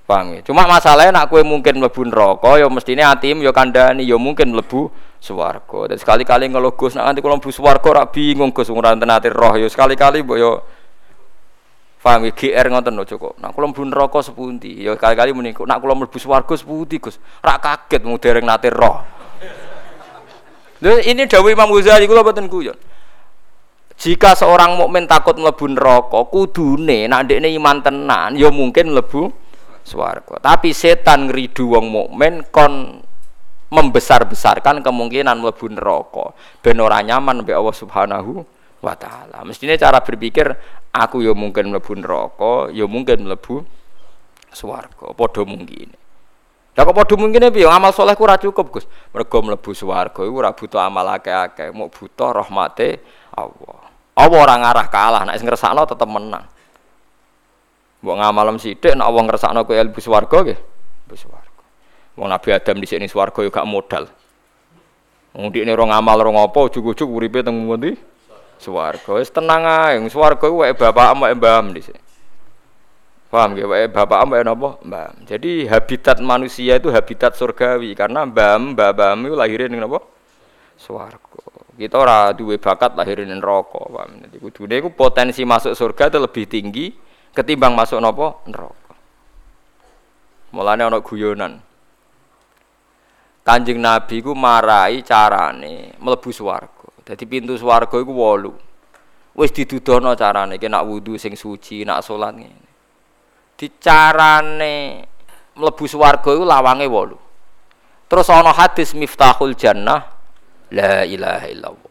Paham ya? Cuma masalahnya nak kue mungkin mlebu neraka ya mestine atim ya kandhani ya mungkin mlebu swarga. Dan sekali-kali ngeluh Gus nak nganti kula mlebu swarga ora bingung Gus ora enten roh ya sekali-kali mbok ya Paham ya GR ngoten lho cukup. Nak kula mlebu neraka sepundi? Ya kali-kali muni nak kula mlebu swarga sepundi Gus? Ora kaget mung dereng nate roh. Lha ini dawuh Imam Ghazali kula boten guyon. Jika seorang mukmin takut mlebu neraka, kudune nak ndekne iman tenan ya mungkin mlebu swarga. Tapi setan ngridu wong mukmin kon membesar-besarkan kemungkinan mlebu neraka ben ora nyaman mbek Allah Subhanahu wa taala. Mestine cara berpikir aku ya mungkin mlebu neraka, ya mungkin mlebu swarga. Padha mungkin. Lah kok padha mungkin piye? Amal soleh ku ora cukup, Gus. Mergo mlebu swarga iku ora butuh amal akeh-akeh, mau butuh rahmate Allah. Allah ora ngarah kalah, nek sing ngrasakno tetep menang. Mbok ngamalem sithik nek wong ngersakno kowe ilmu swarga nggih. Ilmu swarga. Wong Nabi Adam di sini swarga yo gak modal. Wong dikne ora ngamal ora ngopo ujug-ujug uripe teng ngendi? Swarga. Wis tenang ae, swarga wae bapak wae mbaham dhisik. Paham nggih wae bapak wae napa? Mbaham. Jadi habitat manusia itu habitat surgawi karena mbaham mbah-mbaham itu lahirin ning napa? Swarga. Kita ora duwe bakat lahirin neraka, paham. Jadi kudune iku potensi masuk surga itu lebih tinggi ketimbang masuk nopo neraka. Mulane ana guyonan. Kanjeng Nabi ku marai carane mlebu swarga. Dadi pintu swarga iku 8. Wis didudono carane ki nak wudu sing suci, nak salat ngene. Dicarane mlebu swarga iku lawange 8. Terus ana hadis Miftahul Jannah la ilaha illallah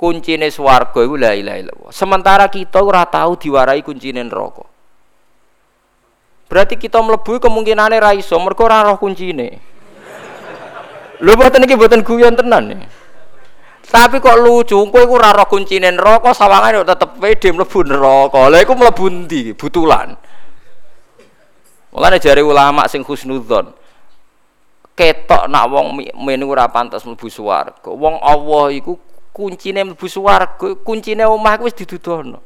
kuncine swarga iku la ilaha illallah. Sementara kita ora tahu diwarai kuncine neraka. Berarti kita mlebu kemungkinane ra iso mergo ora roh kuncine. Lho boten iki boten guyon tenan nih. Tapi kok lucu, kowe iku ora roh kuncine neraka, sawangane tetep pede mlebu neraka. Lah iku mlebu ndi? Butulan. Mulane jare ulama sing husnudzon, ketok nak wong men ora pantes mlebu swarga. Wong Allah iku kuncine mlebu swarga, kuncine omah wis didudono.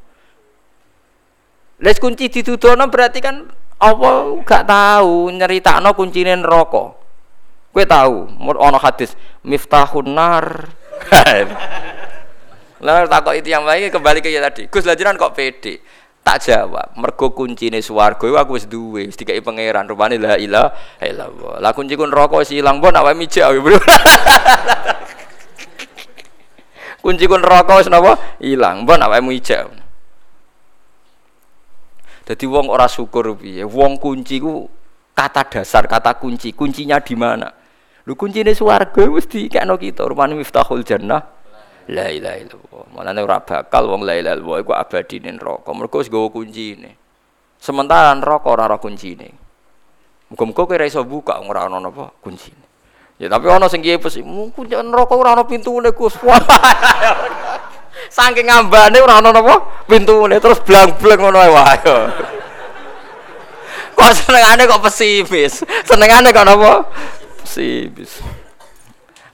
Les kunci didudono berarti kan apa gak tahu nyeritakno kuncine neraka. Kowe tahu, ana hadis miftahun nar. Lah takok itu yang lain kembali ke ya tadi. Gus lajaran kok pede. Tak jawab, mergo kuncine swarga iku aku wis duwe, wis dikai pangeran. Rupane la ilaha illallah. Lah kunci ku neraka wis ilang, mbok awake mijak. kunci kun neraka wis napa? Ilang. Mbon awakmu ijak dadi wong ora syukur piye? Wong kunci ku kata dasar kata kunci. Kuncinya di mana? Lu kuncine swarga wis dikekno kita. Rupane miftahul jannah. La ilaha illallah. Malane ora bakal wong la ilaha illallah iku abadi ning neraka. Mergo wis gawa kuncine. Sementara neraka ora ora kuncine. Muga-muga kowe iso buka ora ana napa? Kuncine Ya tapi ana sing kiye pes, mungkin neraka ora ana pintune Gus. Saking ngambane ora ana napa pintune terus blang-blang ngono wae. Kok senengane kok pesimis. Senengane kok napa? Pesimis.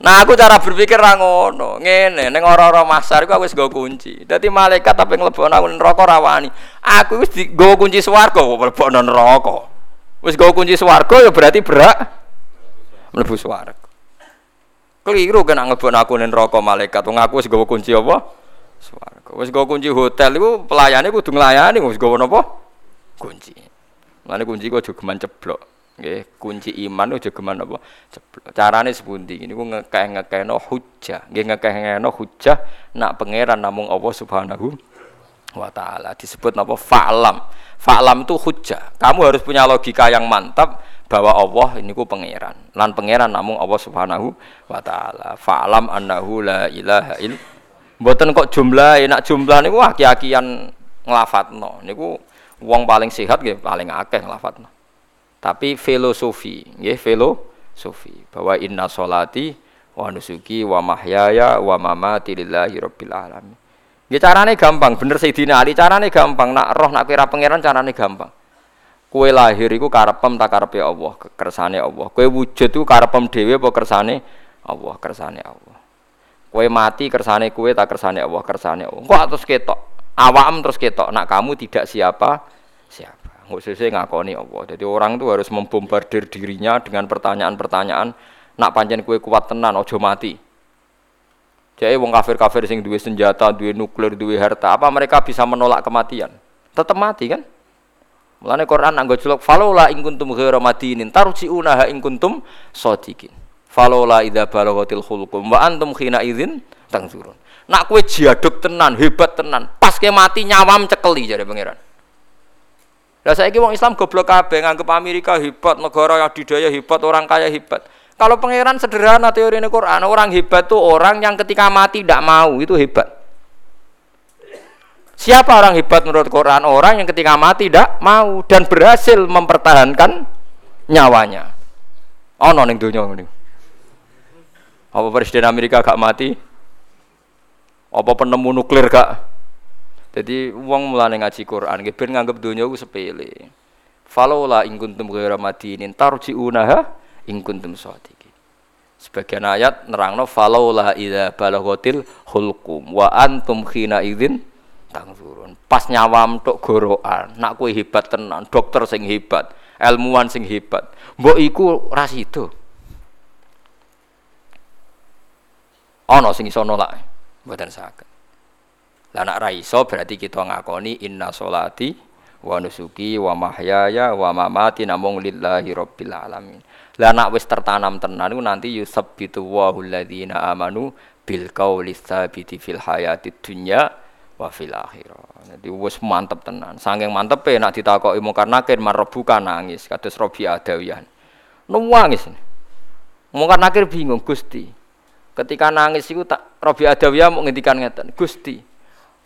Nah aku cara berpikir ra ngono. Ngene ning ora-ora masar iku aku wis nggo kunci. Dadi malaikat tapi nglebokno aku neraka ra wani. Aku wis nggo kunci swarga kok mlebokno neraka. Wis nggo kunci swarga ya berarti berak mlebu swarga. Keliru kena ngebon aku ning neraka malaikat. Wong aku wis gawa kunci apa? Swarga. Wis gawa kunci hotel iku pelayane kudu nglayani wis gawa napa? Kunci. Mane kunci kok aja geman ceblok. Nggih, kunci iman aja geman apa? Ceblok. Carane sepundi? Niku ngekeh-ngekehno hujjah. Nggih ngekeh-ngekehno hujjah nak pangeran namung Allah Subhanahu wa taala disebut napa fa'lam. Fa'lam itu hujjah. Kamu harus punya logika yang mantap bahwa Allah ini ku pangeran lan pangeran namung Allah Subhanahu wa taala fa'lam annahu la ilaha ill Mboten kok jumlah, enak jumlah niku aki-akian nglafatno. Niku wong paling sehat nggih paling akeh nglafatno. Tapi filosofi, nggih filosofi bahwa inna solati wa nusuki wa mahyaya wa mamati lillahi rabbil alamin. Nggih carane gampang, bener Sayyidina Ali carane gampang. Nak roh nak kira pangeran carane gampang. Kue lahir iku karepem tak karepe Allah, kersane Allah. Kue wujud iku karepem dhewe apa kersane Allah, kersane Allah. Kue mati kersane kue tak kersane Allah kersane Allah. Kok terus ketok. Awam terus ketok. Nak kamu tidak siapa siapa. Khususnya ngakoni Allah. Jadi orang itu harus membombardir dirinya dengan pertanyaan-pertanyaan. Nak panjen kue kuat tenan, ojo mati. Jadi wong kafir-kafir sing duwe senjata, duwe nuklir, duwe harta, apa mereka bisa menolak kematian? Tetap mati kan? Mulane Quran anggo celuk falola ing kuntum ghairu madinin tarji'una ing kuntum shadiqin. Falola idza balaghatil khulqum wa antum khina idzin tangzurun. Nak kowe jaduk tenan, hebat tenan, pas ke mati nyawam cekeli jare pangeran. Lah saiki wong Islam goblok kabeh nganggep Amerika hebat, negara yang didaya hebat, orang kaya hebat. Kalau pangeran sederhana teori ini Quran, orang hebat tuh orang yang ketika mati tidak mau, itu hebat. Siapa orang hebat menurut Quran? Orang yang ketika mati tidak mau dan berhasil mempertahankan nyawanya. Oh, ning donya ngene. Apa presiden Amerika gak mati? Apa penemu nuklir gak? Jadi uang mulai ngaji Quran, ben nganggep dunia itu sepele. Falola ing kuntum ghairu madinin tarji'unaha ing kuntum shadiqin. Sebagian ayat nerangno falola idza balaghatil hulqum wa antum khina idzin tangzurun. Pas nyawam tok gorokan, nak kowe hebat tenan, dokter sing hebat, ilmuwan sing hebat. Mbok iku ras itu. ana sing iso nolak mboten saged lah nek ra iso berarti kita ngakoni inna sholati wa nusuki wa mahyaya wa mamati namung lillahi rabbil alamin lah nek wis tertanam tenan iku nanti yusabbitu wa alladzina amanu bil qauli tsabiti fil hayatid dunya wa fil akhirah jadi wis mantep tenan saking mantepe nek ditakoki mungkar nakir marebuka nangis kados Robi Adawiyan nangis mungkar nakir bingung Gusti Ketika nangis itu tak Robi Adawiyah mau ngendikan ngeten, Gusti,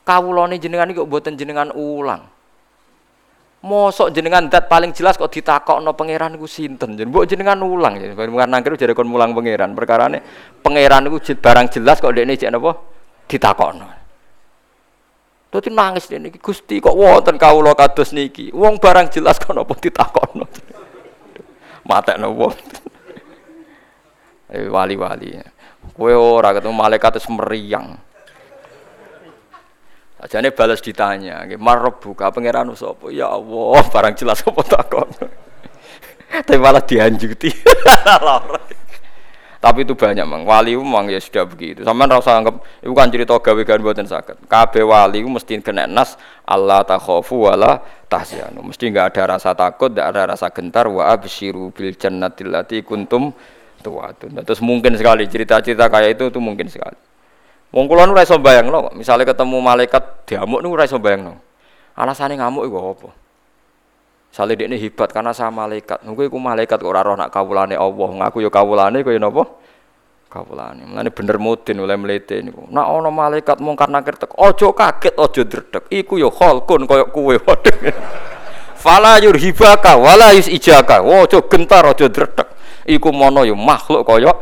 kawulane jenengan kok mboten jenengan ulang. Mosok jenengan dat paling jelas kok ditakokno pangeran iku sinten? Mbok jenengan ulang ya. Bukan nangkir jare kon mulang pangeran. Perkarane pangeran iku barang jelas kok dekne jek napa ditakokno. Dadi nangis dene iki Gusti kok wonten kawula kados niki. Wong barang jelas kok napa ditakokno. Matekno wong. Eh wali-wali. Kowe ora ketemu malaikat terus meriang. Ajane balas ditanya, nggih buka pangeran sapa? Ya Allah, barang jelas apa takon. Tapi malah dianjuti. Tapi itu banyak mang. Wali mang ya sudah begitu. Sampeyan rasa anggap itu kan cerita gawe gawe buatan sakit. Kabeh wali mesti kena nas Allah takhafu wala tahzanu. Mesti enggak ada rasa takut, enggak ada rasa gentar wa absyiru bil jannatil lati kuntum tuatun. Terus mungkin sekali cerita-cerita kayak itu itu mungkin sekali. Wong kula nu ora iso misale ketemu malaikat diamuk nu ora iso bayangno. Alasane ngamuk iku apa? Sale dekne hebat karena sama malaikat. Nunggu iku malaikat kok ora roh nak kawulane Allah, ngaku ya kawulane kaya napa? Kawulane. Mulane bener mudin oleh mlete niku. Nak ana malaikat mungkar nakir tek, aja kaget, aja dredeg. Iku ya khalqun kaya kuwe. Fala yurhibaka wala yusijaka. Aja gentar, aja dredeg iku mono yo makhluk kaya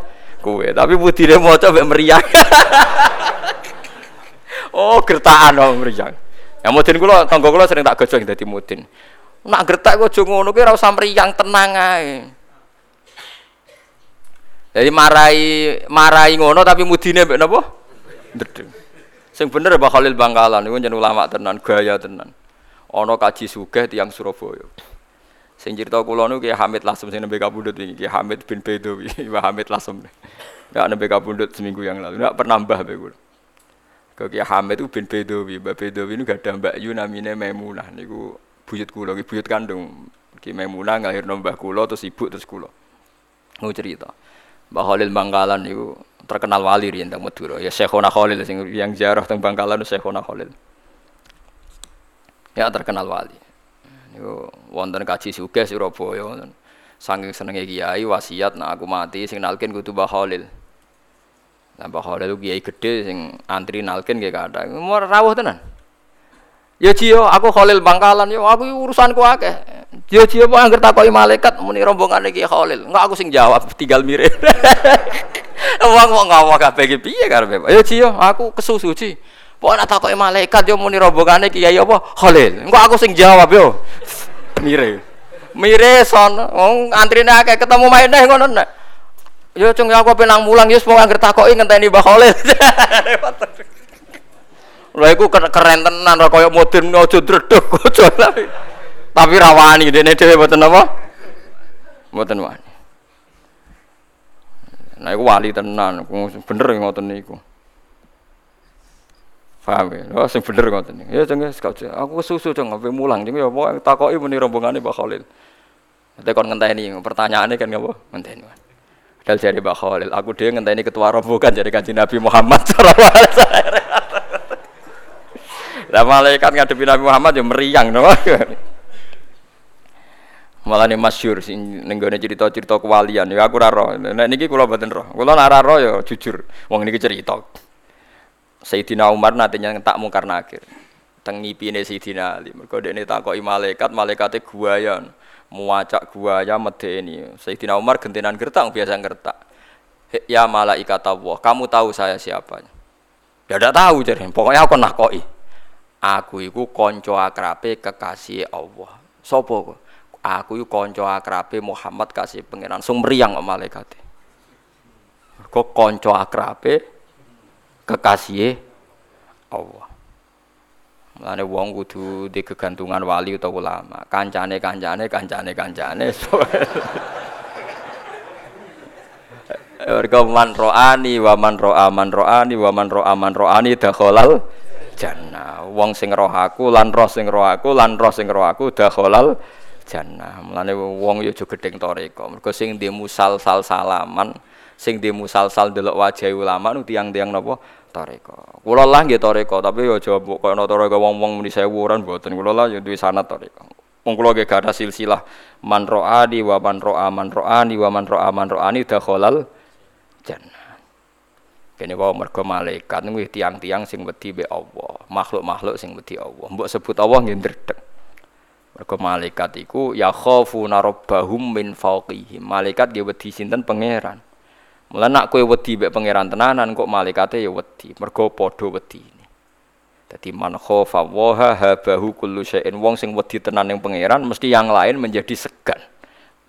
kowe tapi budine maca mek meriang oh gertakan oh meriang ya mudin kula tangga kula sering tak gojong dadi mudin nak gertak kok aja ngono kuwi ora usah meriang tenang ae jadi marai marai ngono tapi mudine mbek napa ndedeng sing bener Pak Khalil Bangkalan niku jeneng ulama tenan gaya tenan ana kaji sugih tiyang Surabaya Sing cerita kula niku Ki Hamid Lasem sing nembe kabundut iki Ki Hamid bin Bedowi, Pak Hamid Lasem. Enggak nembe kabundut seminggu yang lalu. Enggak pernah mbah be kula. Ki Hamid itu bin Bedowi, Mbak Bedowi gak ada Mbak Yu namine Maimunah niku buyut kula, buyut kandung. Ki Maimunah nglahirno mbah kula terus ibu terus kula. Mau cerita. Mbah Khalil Bangkalan niku terkenal wali riyen teng Madura. Ya Syekhona Khalil sing yang ziarah teng Bangkalan Syekhona Khalil. Ya terkenal wali. Niku wonten kaji sugih Surabaya wonten. Saking senenge kiai wasiat nak aku mati sing nalkin kudu Mbah Khalil. Lah Mbah Khalil kiai gede sing antri nalkin nggih kathah. Mau rawuh tenan. Ya Cio, aku Khalil Bangkalan yo, aku urusanku akeh. Cio Cio kok anggere takoki malaikat muni rombongan iki Khalil. Enggak aku sing jawab, tinggal mirip. Wong wong ngomong kabeh iki piye karepe? Ya Cio, aku kesusu Ci. Pokoknya nak takoki malaikat yo muni rombongane kiai apa? Khalil. Enggak aku sing jawab yo. Mire. Mire son, wong antrine akeh ketemu main neh ngono nek. Yo cung aku penang mulang yo semua anggere takoki ngenteni Mbah Khalil. Lha iku keren tenan ora kaya modern aja dredeg. Tapi rawani dene dhewe mboten apa? Mboten wani. Nah iku wali tenan, bener ngoten niku. Paham ya? Oh, sing bener ngoten niku. Ya jeng aku kesusu jeng ape mulang jeng ya apa takoki muni rombongane Mbah Khalil. Nanti kon ngenteni pertanyaannya kan ngapa? Ngenteni. Dal jari Mbak Khalil, aku dia ngenteni ketua rombongan jadi kanjeng Nabi Muhammad sallallahu alaihi wasallam. Lah malaikat ngadepi Nabi Muhammad ya meriang no. Malah ini masyur sing nenggone cerita-cerita kewalian ya aku ora roh. Nek niki kula mboten roh. Kula nek ora roh ya jujur wong niki cerita. Sayyidina Umar nantinya tak mungkar nakir. Teng ngipine Sayyidina Ali. Mergo dekne takoki malaikat, malaikate guayan muacak gua ya medeni. Sayyidina Umar gentenan gertak biasa gertak. Ya malaikat Allah, kamu tahu saya siapa? Ya tidak tahu jadi. Pokoknya aku nakoi. Aku itu konco akrabe kekasih Allah. Sopo Aku itu konco akrabe Muhammad kasih pangeran. Sung malaikat. Kok konco akrabe kekasih Allah. Mulane wong kudu di kegantungan wali atau ulama. Kancane kancane kancane kancane. Warga man ro'ani wa man ro'a man ro'ani wa man ro'a man ro'ani dakhalal jannah. Wong sing roh aku lan roh sing roh aku lan roh sing roh aku dakhalal jannah. Mulane wong yo aja gedeng toreko. Mergo sing di musal sal salaman, sing di musal sal delok wajah ulama nu tiang-tiang napa toreko. Kulo lah nggih toreko, tapi yo aja mbok koyo toreko wong-wong muni sewuran mboten. Kulo lah yo duwe sanad toreko. Wong kula nggih gak ada silsilah man ro'ani wa man ro'a man ro'ani wa man ro'a man ro'ani dakhalal jannah. Kene wae mergo malaikat niku tiang-tiang sing wedi be Allah, makhluk-makhluk sing wedi Allah. Mbok sebut Allah nggih ndredeg. Mergo malaikat iku ya khafuna rabbahum min fawqihim. Malaikat nggih wedi sinten pangeran. Mula nak kowe wedi mek pangeran tenanan kok malaikate ya wedi, mergo padha wedine. Dadi man khofa waha habahu kullu syai'in wong sing wedi tenan ning pangeran mesti yang lain menjadi segan.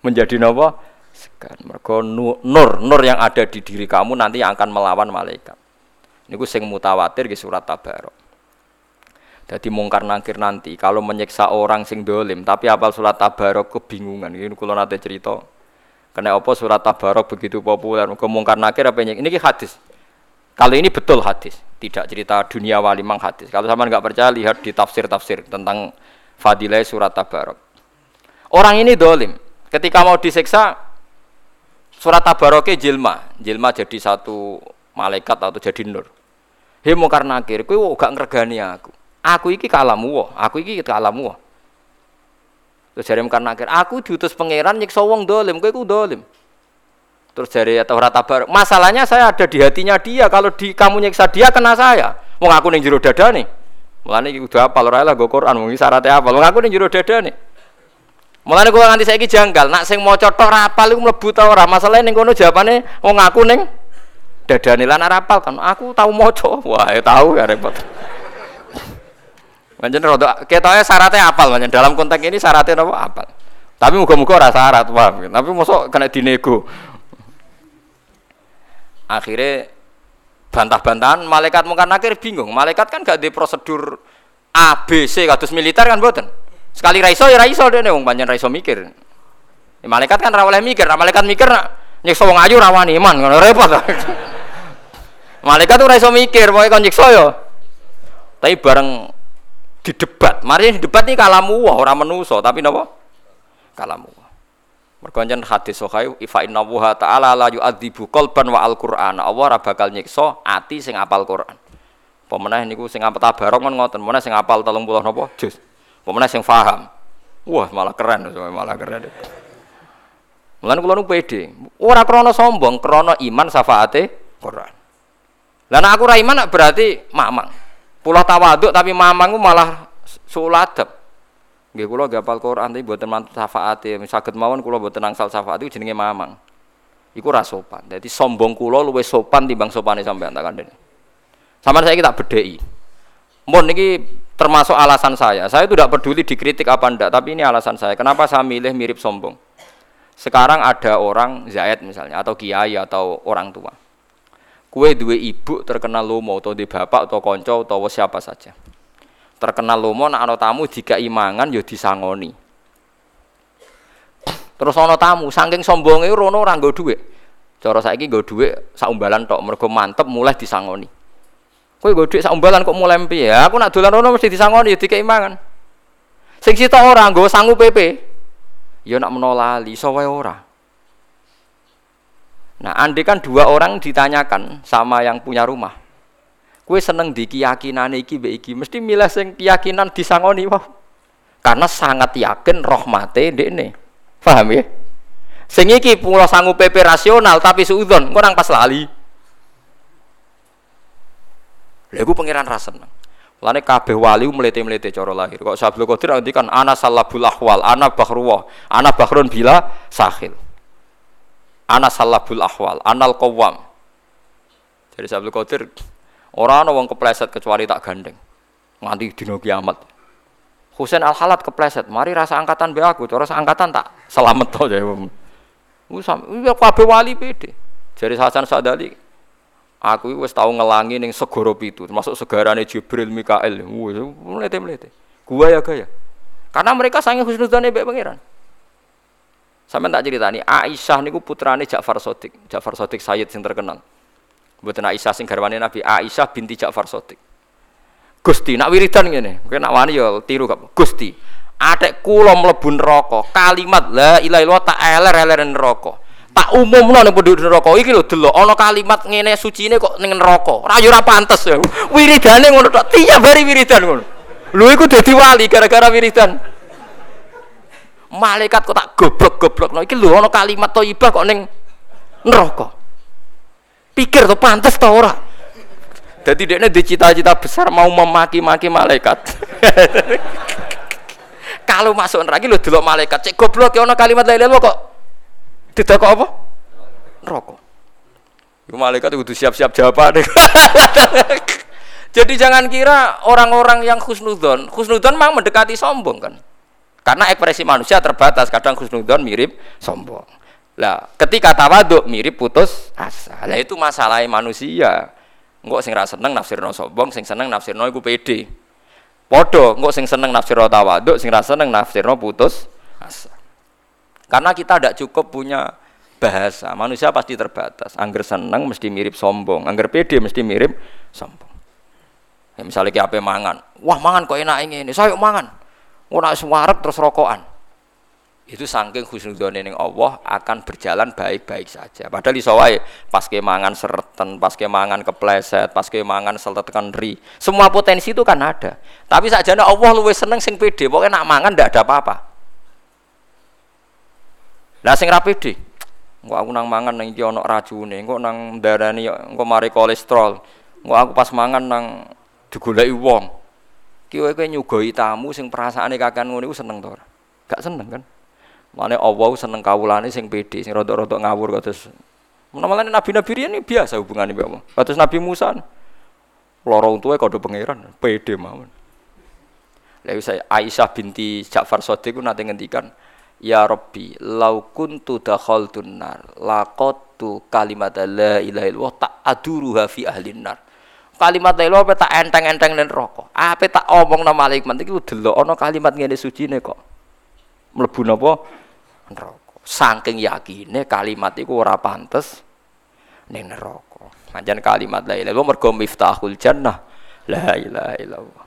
Menjadi napa? Segan. Mergo nur, nur yang ada di diri kamu nanti yang akan melawan malaikat. Niku sing mutawatir di surat Tabarok. Jadi mungkar nangkir nanti kalau menyiksa orang sing dolim tapi apal surat Tabarok kebingungan. Ini kalau nanti cerita karena apa surat Tabarok begitu populer? Kemungkar nakir apa ini? Ini hadis. Kalau ini betul hadis, tidak cerita dunia wali mang hadis. Kalau sama nggak percaya lihat di tafsir-tafsir tentang fadilah surat Tabarok. Orang ini dolim. Ketika mau disiksa, surat Tabaroknya jilma, jilma jadi satu malaikat atau jadi nur. Hei mungkar nakir, kue gak ngergani aku. Aku iki kalamu, aku iki kalamu. Terus jari karena akhir, aku diutus pangeran nyiksa wong dolim, kowe ku dolim. Terus jari atau rata bar, masalahnya saya ada di hatinya dia. Kalau di kamu nyiksa dia kena saya. Wong aku ning jero dada nih. Mulane iki kudu apal ora lah go Quran mung syaratnya apal. Wong aku ning jero dada nih. Mulane kula nganti saiki janggal, nak sing maca tok ora apal iku mlebu ta ora. Masalahe ning kono jawabane wong aku ning dadane lan ora apal kan. Aku tahu maca. Wah, ya tahu ya repot. Pancen rada ketoke syaratnya apal pancen dalam konteks ini syaratnya apa apal. Tapi muga-muga ora syarat, paham. Tapi mosok kena dinego. Akhirnya bantah-bantahan malaikat mungkin nakir bingung. Malaikat kan gak di prosedur A B C kados militer kan mboten. Sekali raiso ya raiso dene wong pancen raiso mikir. Ya, malaikat kan ra oleh mikir, nah, malaikat mikir nak nyiksa wong ayu rawani iman ngono repot. malaikat tuh raiso mikir, pokoke kon nyiksa yo. Tapi bareng di debat. Mari di debat ini kalamu wah orang menuso, tapi napa? Kalamu. Mergonjen hadis sahih ifa inna wa ta'ala la yu'adzibu qalban wa al-Qur'an. Allah ora bakal nyiksa ati sing apal Quran. Pemenah niku sing apal tabarok ngoten, pemenah sing apal 30 napa? Juz. Pemenah sing paham. Wah, malah keren, malah keren. Mulane kula nu pede. Ora krana sombong, krana iman syafaate Quran. Lah aku ra iman berarti mamang. Pulau tawaduk tapi mamang ku malah suladep. Nggih kula gapal Quran tapi mboten mantu syafaate. Saged mawon kula mboten angsal iku jenenge mamang. Iku ra sopan. Dadi sombong kula luwih sopan timbang sopane sampean tak kandhani. Sampeyan saya tak bedheki. Mun niki termasuk alasan saya. Saya tidak peduli dikritik apa ndak, tapi ini alasan saya. Kenapa saya milih mirip sombong? Sekarang ada orang Zaid misalnya atau kiai atau orang tua kue dua ibu terkenal lomo atau di bapak atau konco atau siapa saja terkenal lomo nak ana tamu jika imangan ya disangoni terus ana tamu saking sombonge rono ora nggo dhuwit cara saiki nggo dhuwit saumbalan tok mergo mantep mulai disangoni kowe nggo dhuwit saumbalan kok mulai ya aku nak dolan rono mesti disangoni ya dikei sing sitok ora nggo sangu PP ya nak menolali iso wae ora Nah, andai kan dua orang ditanyakan sama yang punya rumah, kue seneng di keyakinan iki be iki, mesti milih sing keyakinan disangoni wah. Karena sangat yakin rohmate ini, paham ya? Sing iki pulau sanggup PP rasional tapi suudon, kurang pas lali. Lagu pangeran rasa seneng. Lane kabeh wali melete-melete cara lahir. Kok Sabdul Qadir kan ana salabul ahwal, ana bahruwah, ana bahrun bila sahil ana salabul ahwal anal qawam jadi Abdul Qadir orang wong kepleset kecuali tak gandeng nganti dino kiamat Husain al Halat kepleset mari rasa angkatan be aku terus angkatan tak selamat to ya iya kabeh wali pede. Jadi Hasan Sadali aku wis tau ngelangi ning segara pitu termasuk segarane Jibril Mikael wis mlete-mlete gua ya gaya karena mereka sange husnudzane mbek pangeran Sampai tak cerita nih, Aisyah niku putrane Ja'far Sodik, Ja'far Sodik Sayyid yang terkenal. Buatan Aisyah sing garwane Nabi, Aisyah binti Ja'far Sodik. Gusti, nak wiridan gini, mungkin nak wani ya tiru kap. Gusti, adek kulo mlebu neraka, kalimat la ilaha illallah tak eler-eler neraka. Tak umumno ning penduduk neraka. Iki lho delok ana kalimat ngene sucine kok ning neraka. Ora yo ora ya. Wiridane ngono tok, tiap hari wiridan ngono. Lho iku dadi wali gara-gara wiridan. Malaikat kok tak goblok-goblok. No iki lho ana kalimat thayyibah kok ning neraka. Pikir tuh pantas tau ora? Jadi dia di cita-cita besar mau memaki-maki malaikat. Kalau masuk neraka lo delok malaikat. Cek goblok ya ana kalimat lain kok tidak kok apa Iku malaikat itu siap-siap jawaban jadi jangan kira orang-orang yang khusnudon khusnudon memang mendekati sombong kan karena ekspresi manusia terbatas, kadang khusnudon mirip sombong. Lah, ketika tawaduk mirip putus asa. Lah itu masalah manusia. Engkau sing rasa seneng nafsirno sombong, sing seneng nafsirno iku pede. Podo, engkau sing seneng nafsirno tawaduk, sing rasa seneng nafsirno putus asa. Karena kita tidak cukup punya bahasa. Manusia pasti terbatas. Angger seneng mesti mirip sombong, angger pede mesti mirip sombong. Ya, misalnya kayak apa mangan, wah mangan kok enak ini, saya mangan Ora suwarek terus rokokan. Itu saking husnudzone ning Allah akan berjalan baik-baik saja. Padahal iso wae pas kemangan sereten, pas kemangan kepleset, pas kemangan seletekan ri. Semua potensi itu kan ada. Tapi sakjane Allah luwih seneng sing pede, pokoknya nak mangan ndak ada apa-apa. Lah sing ra pede, Engko aku nang mangan nang iki ana racune, engko nang ndarani engko mari kolesterol. Engko aku pas mangan nang digoleki wong. Kiwe kowe nyugoi tamu sing perasaane kakean ngono iku seneng to ora? Gak seneng kan? Mane Allah seneng kawulane sing pede, sing rada-rada ngawur kados Menawa nabi-nabi riyen biasa hubungane mbek Allah. Kados Nabi Musa. Loro untuke kode pangeran, pede mawon. Saya Aisyah binti Ja'far Shadiq nanti ngendikan, Ya Rabbi, lau kuntu dakhaltun nar, laqattu kalimat la ilaha illallah tak aduruha fi ahlin nar kalimat la apa tak enteng-enteng ning neraka. Apa tak omong nama malaikat iki delok ana kalimat ngene sucine kok. Mlebu napa neraka. Saking yakine kalimat iku ora pantes ning neraka. Pancen kalimat la ilaha illallah mergo miftahul jannah. La ilaha illallah.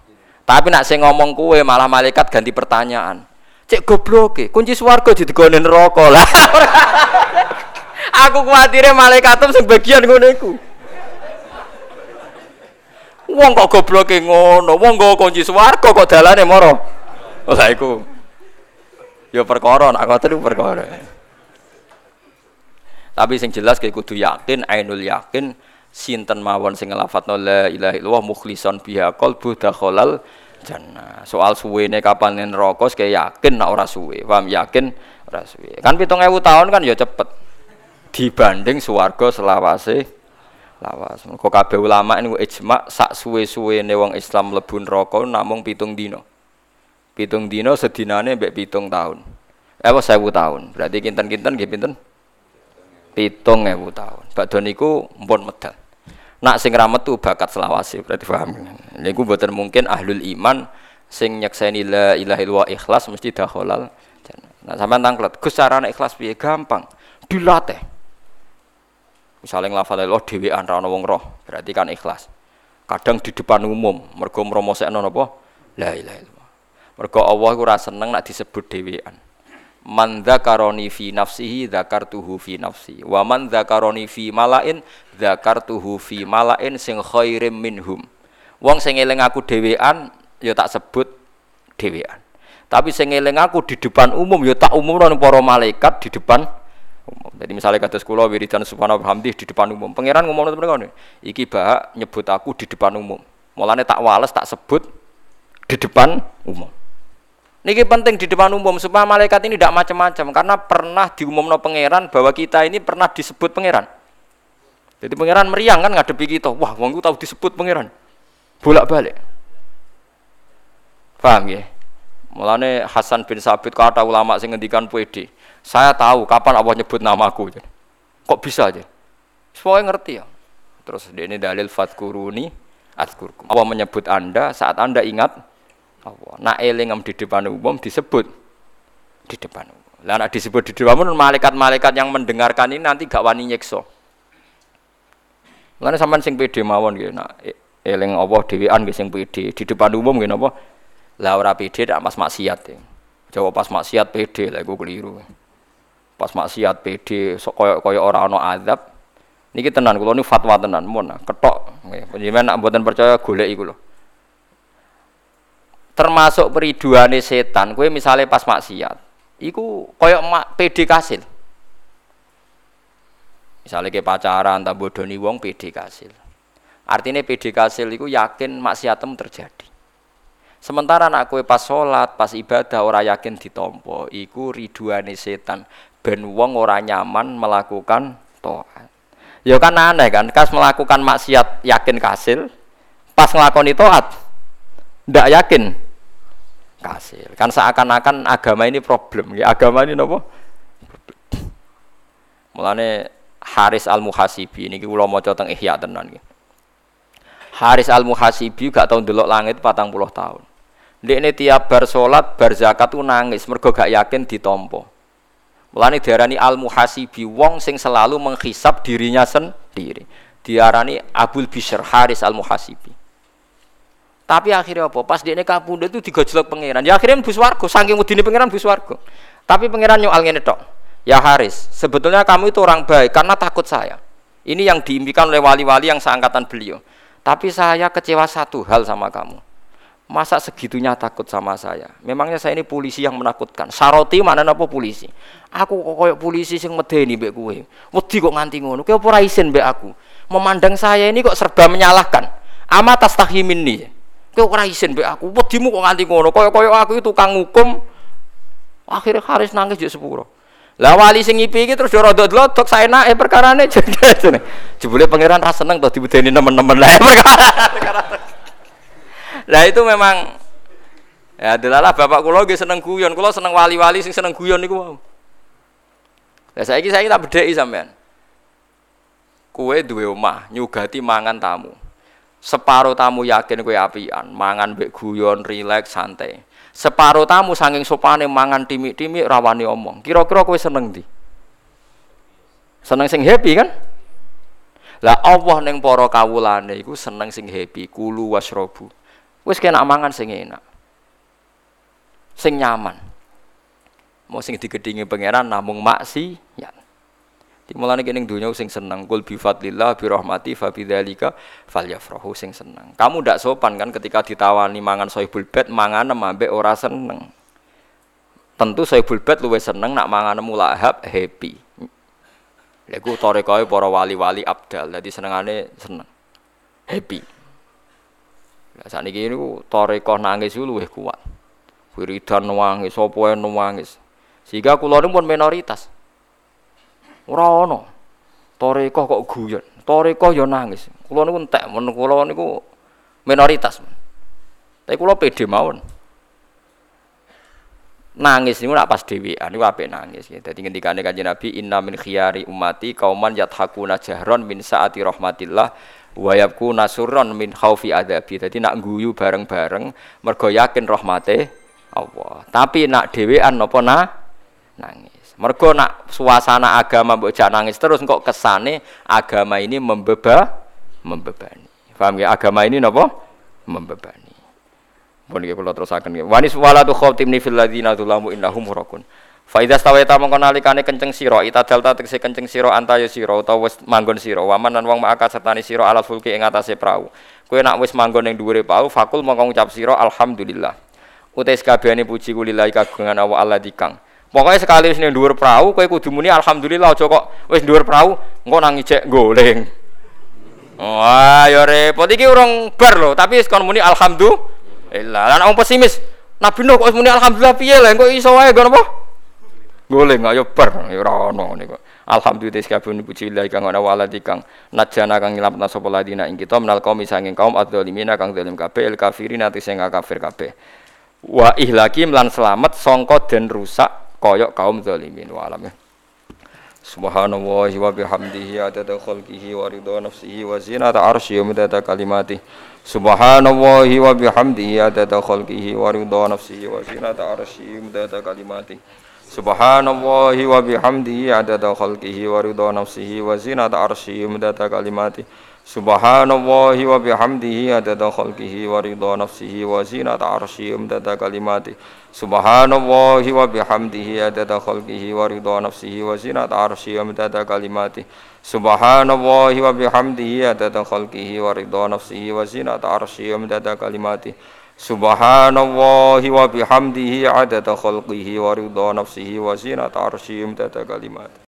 Tapi nak sing ngomong kue malah malaikat ganti pertanyaan. Cek goblok kunci swarga ditegone neraka lah. Aku kuatire malaikat sing bagian ngono iku. Wong kok gobloke ngono, wong nggo kunci swarga kok dalane moro. Lah iku. Ya perkara nak ngoten perkara. Tapi sing jelas kayak kudu yakin, ainul yakin sinten mawon sing nglafatno la ilaha illallah mukhlishon biha qalbu dakhalal jannah. Soal suwene kapan neraka kaya yakin nek ora suwe. Paham yakin ora suwe. Kan 7000 tahun kan ya cepet. Dibanding swarga selawase lawas. Kok kabeh ulama ini ijma sak suwe-suwene wong Islam mlebu neraka namung pitung dino. Pitung dino sedinane mbek pitung tahun. Eh apa 1000 tahun. Berarti kinten-kinten nggih pinten? pitung ewu tahun. Badhe niku mpun medal. Nak sing ra metu bakat selawase berarti paham. Niku mboten mungkin ahlul iman sing nyekseni la ilaha illallah ikhlas mesti dakhalal Nah sampean tanglet, Gus carane ikhlas piye? Gampang. Dilatih. Misalnya nglafal Allah dhewean ra wong roh, berarti kan ikhlas. Kadang di depan umum, mergo mromosekno napa? La ilaha illallah. Mergo Allah ora seneng nak disebut dhewean man dzakaroni fi nafsihi dzakartuhu fi nafsi wa man dzakaroni fi malain dzakartuhu fi malain sing khairim minhum wong sing eling aku dhewean ya tak sebut dhewean tapi sing eling aku di depan umum ya tak umumno para malaikat di depan umum. Jadi misalnya kata sekolah wiridan subhanahu hamdi di depan umum. Pangeran ngomong itu mereka iki bah nyebut aku di depan umum. Mulane tak wales tak sebut di depan umum. Niki penting di depan umum supaya malaikat ini tidak macam-macam karena pernah diumumno pangeran bahwa kita ini pernah disebut pangeran. Jadi pangeran meriang kan ngadepi kita. Wah, wong tahu disebut pangeran. Bolak-balik. Paham ya? Mulane Hasan bin Sabit kata ulama sing ngendikan PD. Saya tahu kapan Allah nyebut namaku. Kok bisa aja? Semua ngerti ya. Terus ini dalil fatkuruni atkurkum. Allah menyebut Anda saat Anda ingat Allah. Nak eling di depan umum disebut di depan umum. Lah disebut di depan umum malaikat-malaikat yang mendengarkan ini nanti gak wani nyekso. Lan sampean sing pede mawon nggih nak e, eling Allah dhewean nggih sing pede di depan umum nggih napa? Lah ora pede tak pas maksiat ya. Jawab pas maksiat pede lah iku keliru. Pas maksiat pede so, koyo koyo ora ana azab. Niki tenan kula niku fatwa tenan mun ketok nggih. Panjenengan nak mboten percaya golek iku lho termasuk periduane setan kue misalnya pas maksiat iku koyok mak PD kasil misalnya ke pacaran tak bodoni wong PD kasil artinya PD kasil iku yakin maksiatem terjadi sementara nak kue pas sholat pas ibadah ora yakin ditompo iku riduane setan ben wong ora nyaman melakukan toat ya kan aneh kan kas melakukan maksiat yakin kasil pas ngelakoni toat ndak yakin kasil. Kan seakan-akan agama ini problem. Agama ini nopo? Mulane Haris Al Muhasibi ini kula maca teng Ihya tenan iki. Haris Al Muhasibi gak tau ndelok langit patang puluh tahun. ini tiap bar salat, bar zakat tuh nangis mergo gak yakin ditompo. Mulane diarani Al Muhasibi wong sing selalu menghisap dirinya sendiri. Diarani Abul Bishr Haris Al Muhasibi. Tapi akhirnya apa? Pas dia kapundhut itu digojlok pangeran. Ya akhirnya bus wargo, saking mudine pangeran bus wargo. Tapi pangeran nyual ngene tok. Ya Haris, sebetulnya kamu itu orang baik karena takut saya. Ini yang diimpikan oleh wali-wali yang seangkatan beliau. Tapi saya kecewa satu hal sama kamu. Masa segitunya takut sama saya? Memangnya saya ini polisi yang menakutkan. Saroti mana apa polisi? Aku kok koyok polisi sing medeni mbek kowe. Wedi kok nganti ngono. Kowe ora isin mbek aku. Memandang saya ini kok serba menyalahkan. Amat tastahimin nih. Kowe ora isin mbek aku. Wedimu kok nganti ngono. Kaya-kaya aku itu tukang hukum. Akhirnya Haris nangis juk sepuro. Lah wali sing ngipi iki terus ora dodlodok saenake perkarane jane. Jebule pangeran ra seneng to dibedeni nemen-nemen lah perkara. Lah itu memang ya adalah bapak kula nggih seneng guyon. Kula seneng wali-wali sing seneng guyon niku mau. Lah saiki saiki tak bedheki sampean. Kue duwe omah, nyugati mangan tamu Separuh tamu yakin kue apian, mangan bek guyon, rileks, santai. Separuh tamu saking sopane mangan timik-timik rawani omong. Kira-kira kue seneng di? Seneng sing happy kan? Lah Allah neng poro kawulane iku seneng sing happy, kulu wasrobu. Wis kena mangan sing enak. Sing nyaman. Mau sing digedingi pangeran namung maksi ya. Dimulane kene dunya sing seneng kul bi fadlillah bi rahmati fa bidzalika falyafrahu sing seneng. Kamu ndak sopan kan ketika ditawani mangan sohibul bed mangan ambek ora seneng. Tentu sohibul bed luwih seneng nak mangan mulahab happy. Lha iku tarekoe para wali-wali abdal. Dadi senengane seneng. Happy. Lah sakniki niku tarekoh nangis luwih kuat. Wiridan nangis, sapa nangis. Sehingga kula pun minoritas. Ora. Tarekoh kok guyon. Tarekoh ya nangis. Kula niku entek men kula niku minoritas. Tapi kula pede mawon. Nangis niku nak pas dhewean niku apik nangis. Dadi ngendikane Kanjeng Nabi inna min khiyari ummati kauman yathakuna jahron min saati rahmatillah wa yabkuna surron min khaufi adabi. Dadi nak guyu bareng-bareng mergo yakin rahmate Allah. Tapi nak dhewean napa na nangis. Mergo nak suasana agama mbok nangis terus kok kesane agama ini membeba membebani. Paham ya? Agama ini napa? Membebani. Pun iki kula terusaken. Wanis walatu khatimni fil ladzina dzulamu innahum murakun. Fa idza stawaita mongko nalikane kenceng sira itadal ta tegese kenceng sira antaya sira utawa wis manggon sira waman lan wong maka sertani sira ala fulki ing atase prau. Kowe nak wis manggon ning dhuwure prau fakul mongko ngucap sira alhamdulillah. Utai sekabehane puji kulillahi kagungan Allah Allah dikang. Pokoknya sekali wis ning dhuwur prau kowe kudu muni alhamdulillah aja kok wis dhuwur prau engko nang ijek goleng. Wah, ya repot iki urung bar lho, tapi wis kon muni alhamdulillah lan wong pesimis, Nabi Nuh kok muni alhamdulillah piye lah, kok iso wae ngono apa? Goleng ayo bar, ya ora ono niku. Alhamdulillah sekabeh puji Allah kang ana waladi kang najana kang ngilametna sapa ladina ing kita menal kaum sanging kaum adzalimina kang zalim kabeh kafirin ati sing kafir kabeh. Wa ihlaki lan selamat sangka den rusak kaya kaum zalimin wa alam. Subhanallah wa bihamdihi adada khalqihi wa ridha nafsihi wa zinata arsyihi wa midada kalimatihi Subhanallahi wa bihamdihi adada khalqihi wa ridha nafsihi wa zinata arsyihi mudada kalimati. Subhanallahi wa bihamdihi adada khalqihi wa ridha nafsihi wa zinata arsyihi mudada kalimati Subhanallahi wa bihamdihi adada khalqihi wa ridha nafsihi wa zinata arsyihi mudada kalimati. Subhanallahi wa bihamdihi adada khalqihi wa ridha nafsihi wa zinata arsyihi mudada kalimati. Subhanallahi wa bihamdihi adada khalqihi wa ridha nafsihi wa zinata arsyihi wa midada kalimati. Subhanallahi wa bihamdihi adada khalqihi wa ridha nafsihi wa zinata arsyihi wa midada kalimati